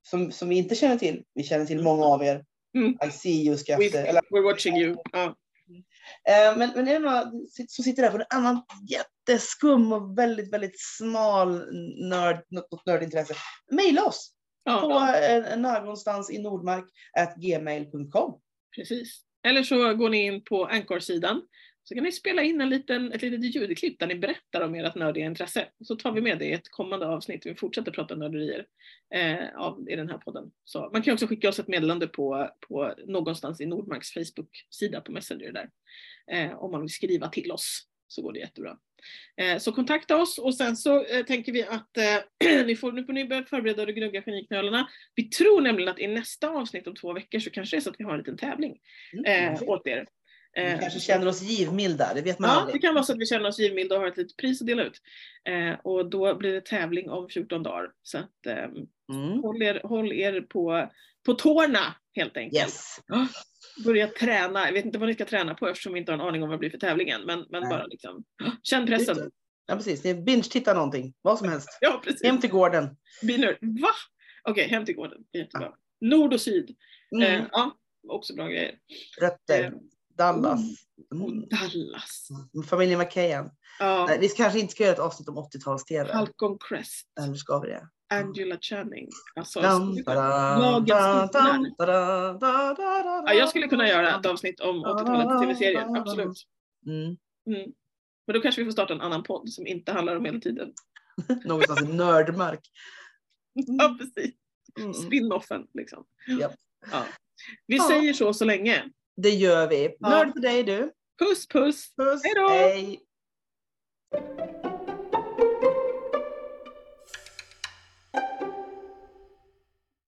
som, som vi inte känner till? Vi känner till många av er. Mm. I see you We, skrattar. Eller, we're watching you. Ja. eh, men, men är det några som sitter där för en annan jätteskum och väldigt, väldigt smal nörd, något, nördintresse? Maila oss Ja, på eh, någonstans i Nordmark at gmail.com. precis. Eller så går ni in på Anchor-sidan så kan ni spela in en liten, ett litet ljudklipp där ni berättar om ert nördiga intresse. Så tar vi med det i ett kommande avsnitt. Vi fortsätter prata nörderier eh, av, i den här podden. Så man kan också skicka oss ett meddelande på, på någonstans i Nordmarks Facebook-sida på Messenger där. Eh, om man vill skriva till oss så går det jättebra. Eh, så kontakta oss och sen så eh, tänker vi att eh, ni får, nu får ni börja förbereda och gnugga geniknölarna. Vi tror nämligen att i nästa avsnitt om två veckor så kanske det är så att vi har en liten tävling eh, åt er. Vi Eh, kanske känner oss givmilda, det vet man Ja, det aldrig. kan vara så att vi känner oss givmilda och har ett litet pris att dela ut. Eh, och då blir det tävling om 14 dagar. Så att, ehm, Mm. håll, er, håll er på, på tårna helt enkelt. Yes. Börja träna. Jag vet inte vad ni ska träna på eftersom vi inte har en aning om vad det blir för tävlingen. Men, men Nej. bara liksom, känn pressen. Ja precis, det binge-titta någonting, vad som helst. Ja, precis. Hem till gården. Binner. Va? Okej, hem till gården. Det Jättebra. Nord och syd. Mm. Eh, ja, också bra grejer. Rötter, Eh, Dallas. Mm. Dallas. Familjen McKayan. Ja, Nej, vi kanske inte ska göra ett avsnitt om 80-tals-tv. Falcon Crest. Eller ska vi det? Angela Channing. Alltså, Dam, Ja, jag skulle kunna göra ett avsnitt om 80-talets tv-serier, absolut. Mm. Mm. Men då kanske vi får starta en annan podd som inte handlar om medeltiden. Någonstans i nördmark. Ja, precis. Mm. Spin-offen liksom. Japp. Ja. Vi Ja. säger så så länge. Det gör vi. Ja. för dig du. Puss puss. puss. Hej då.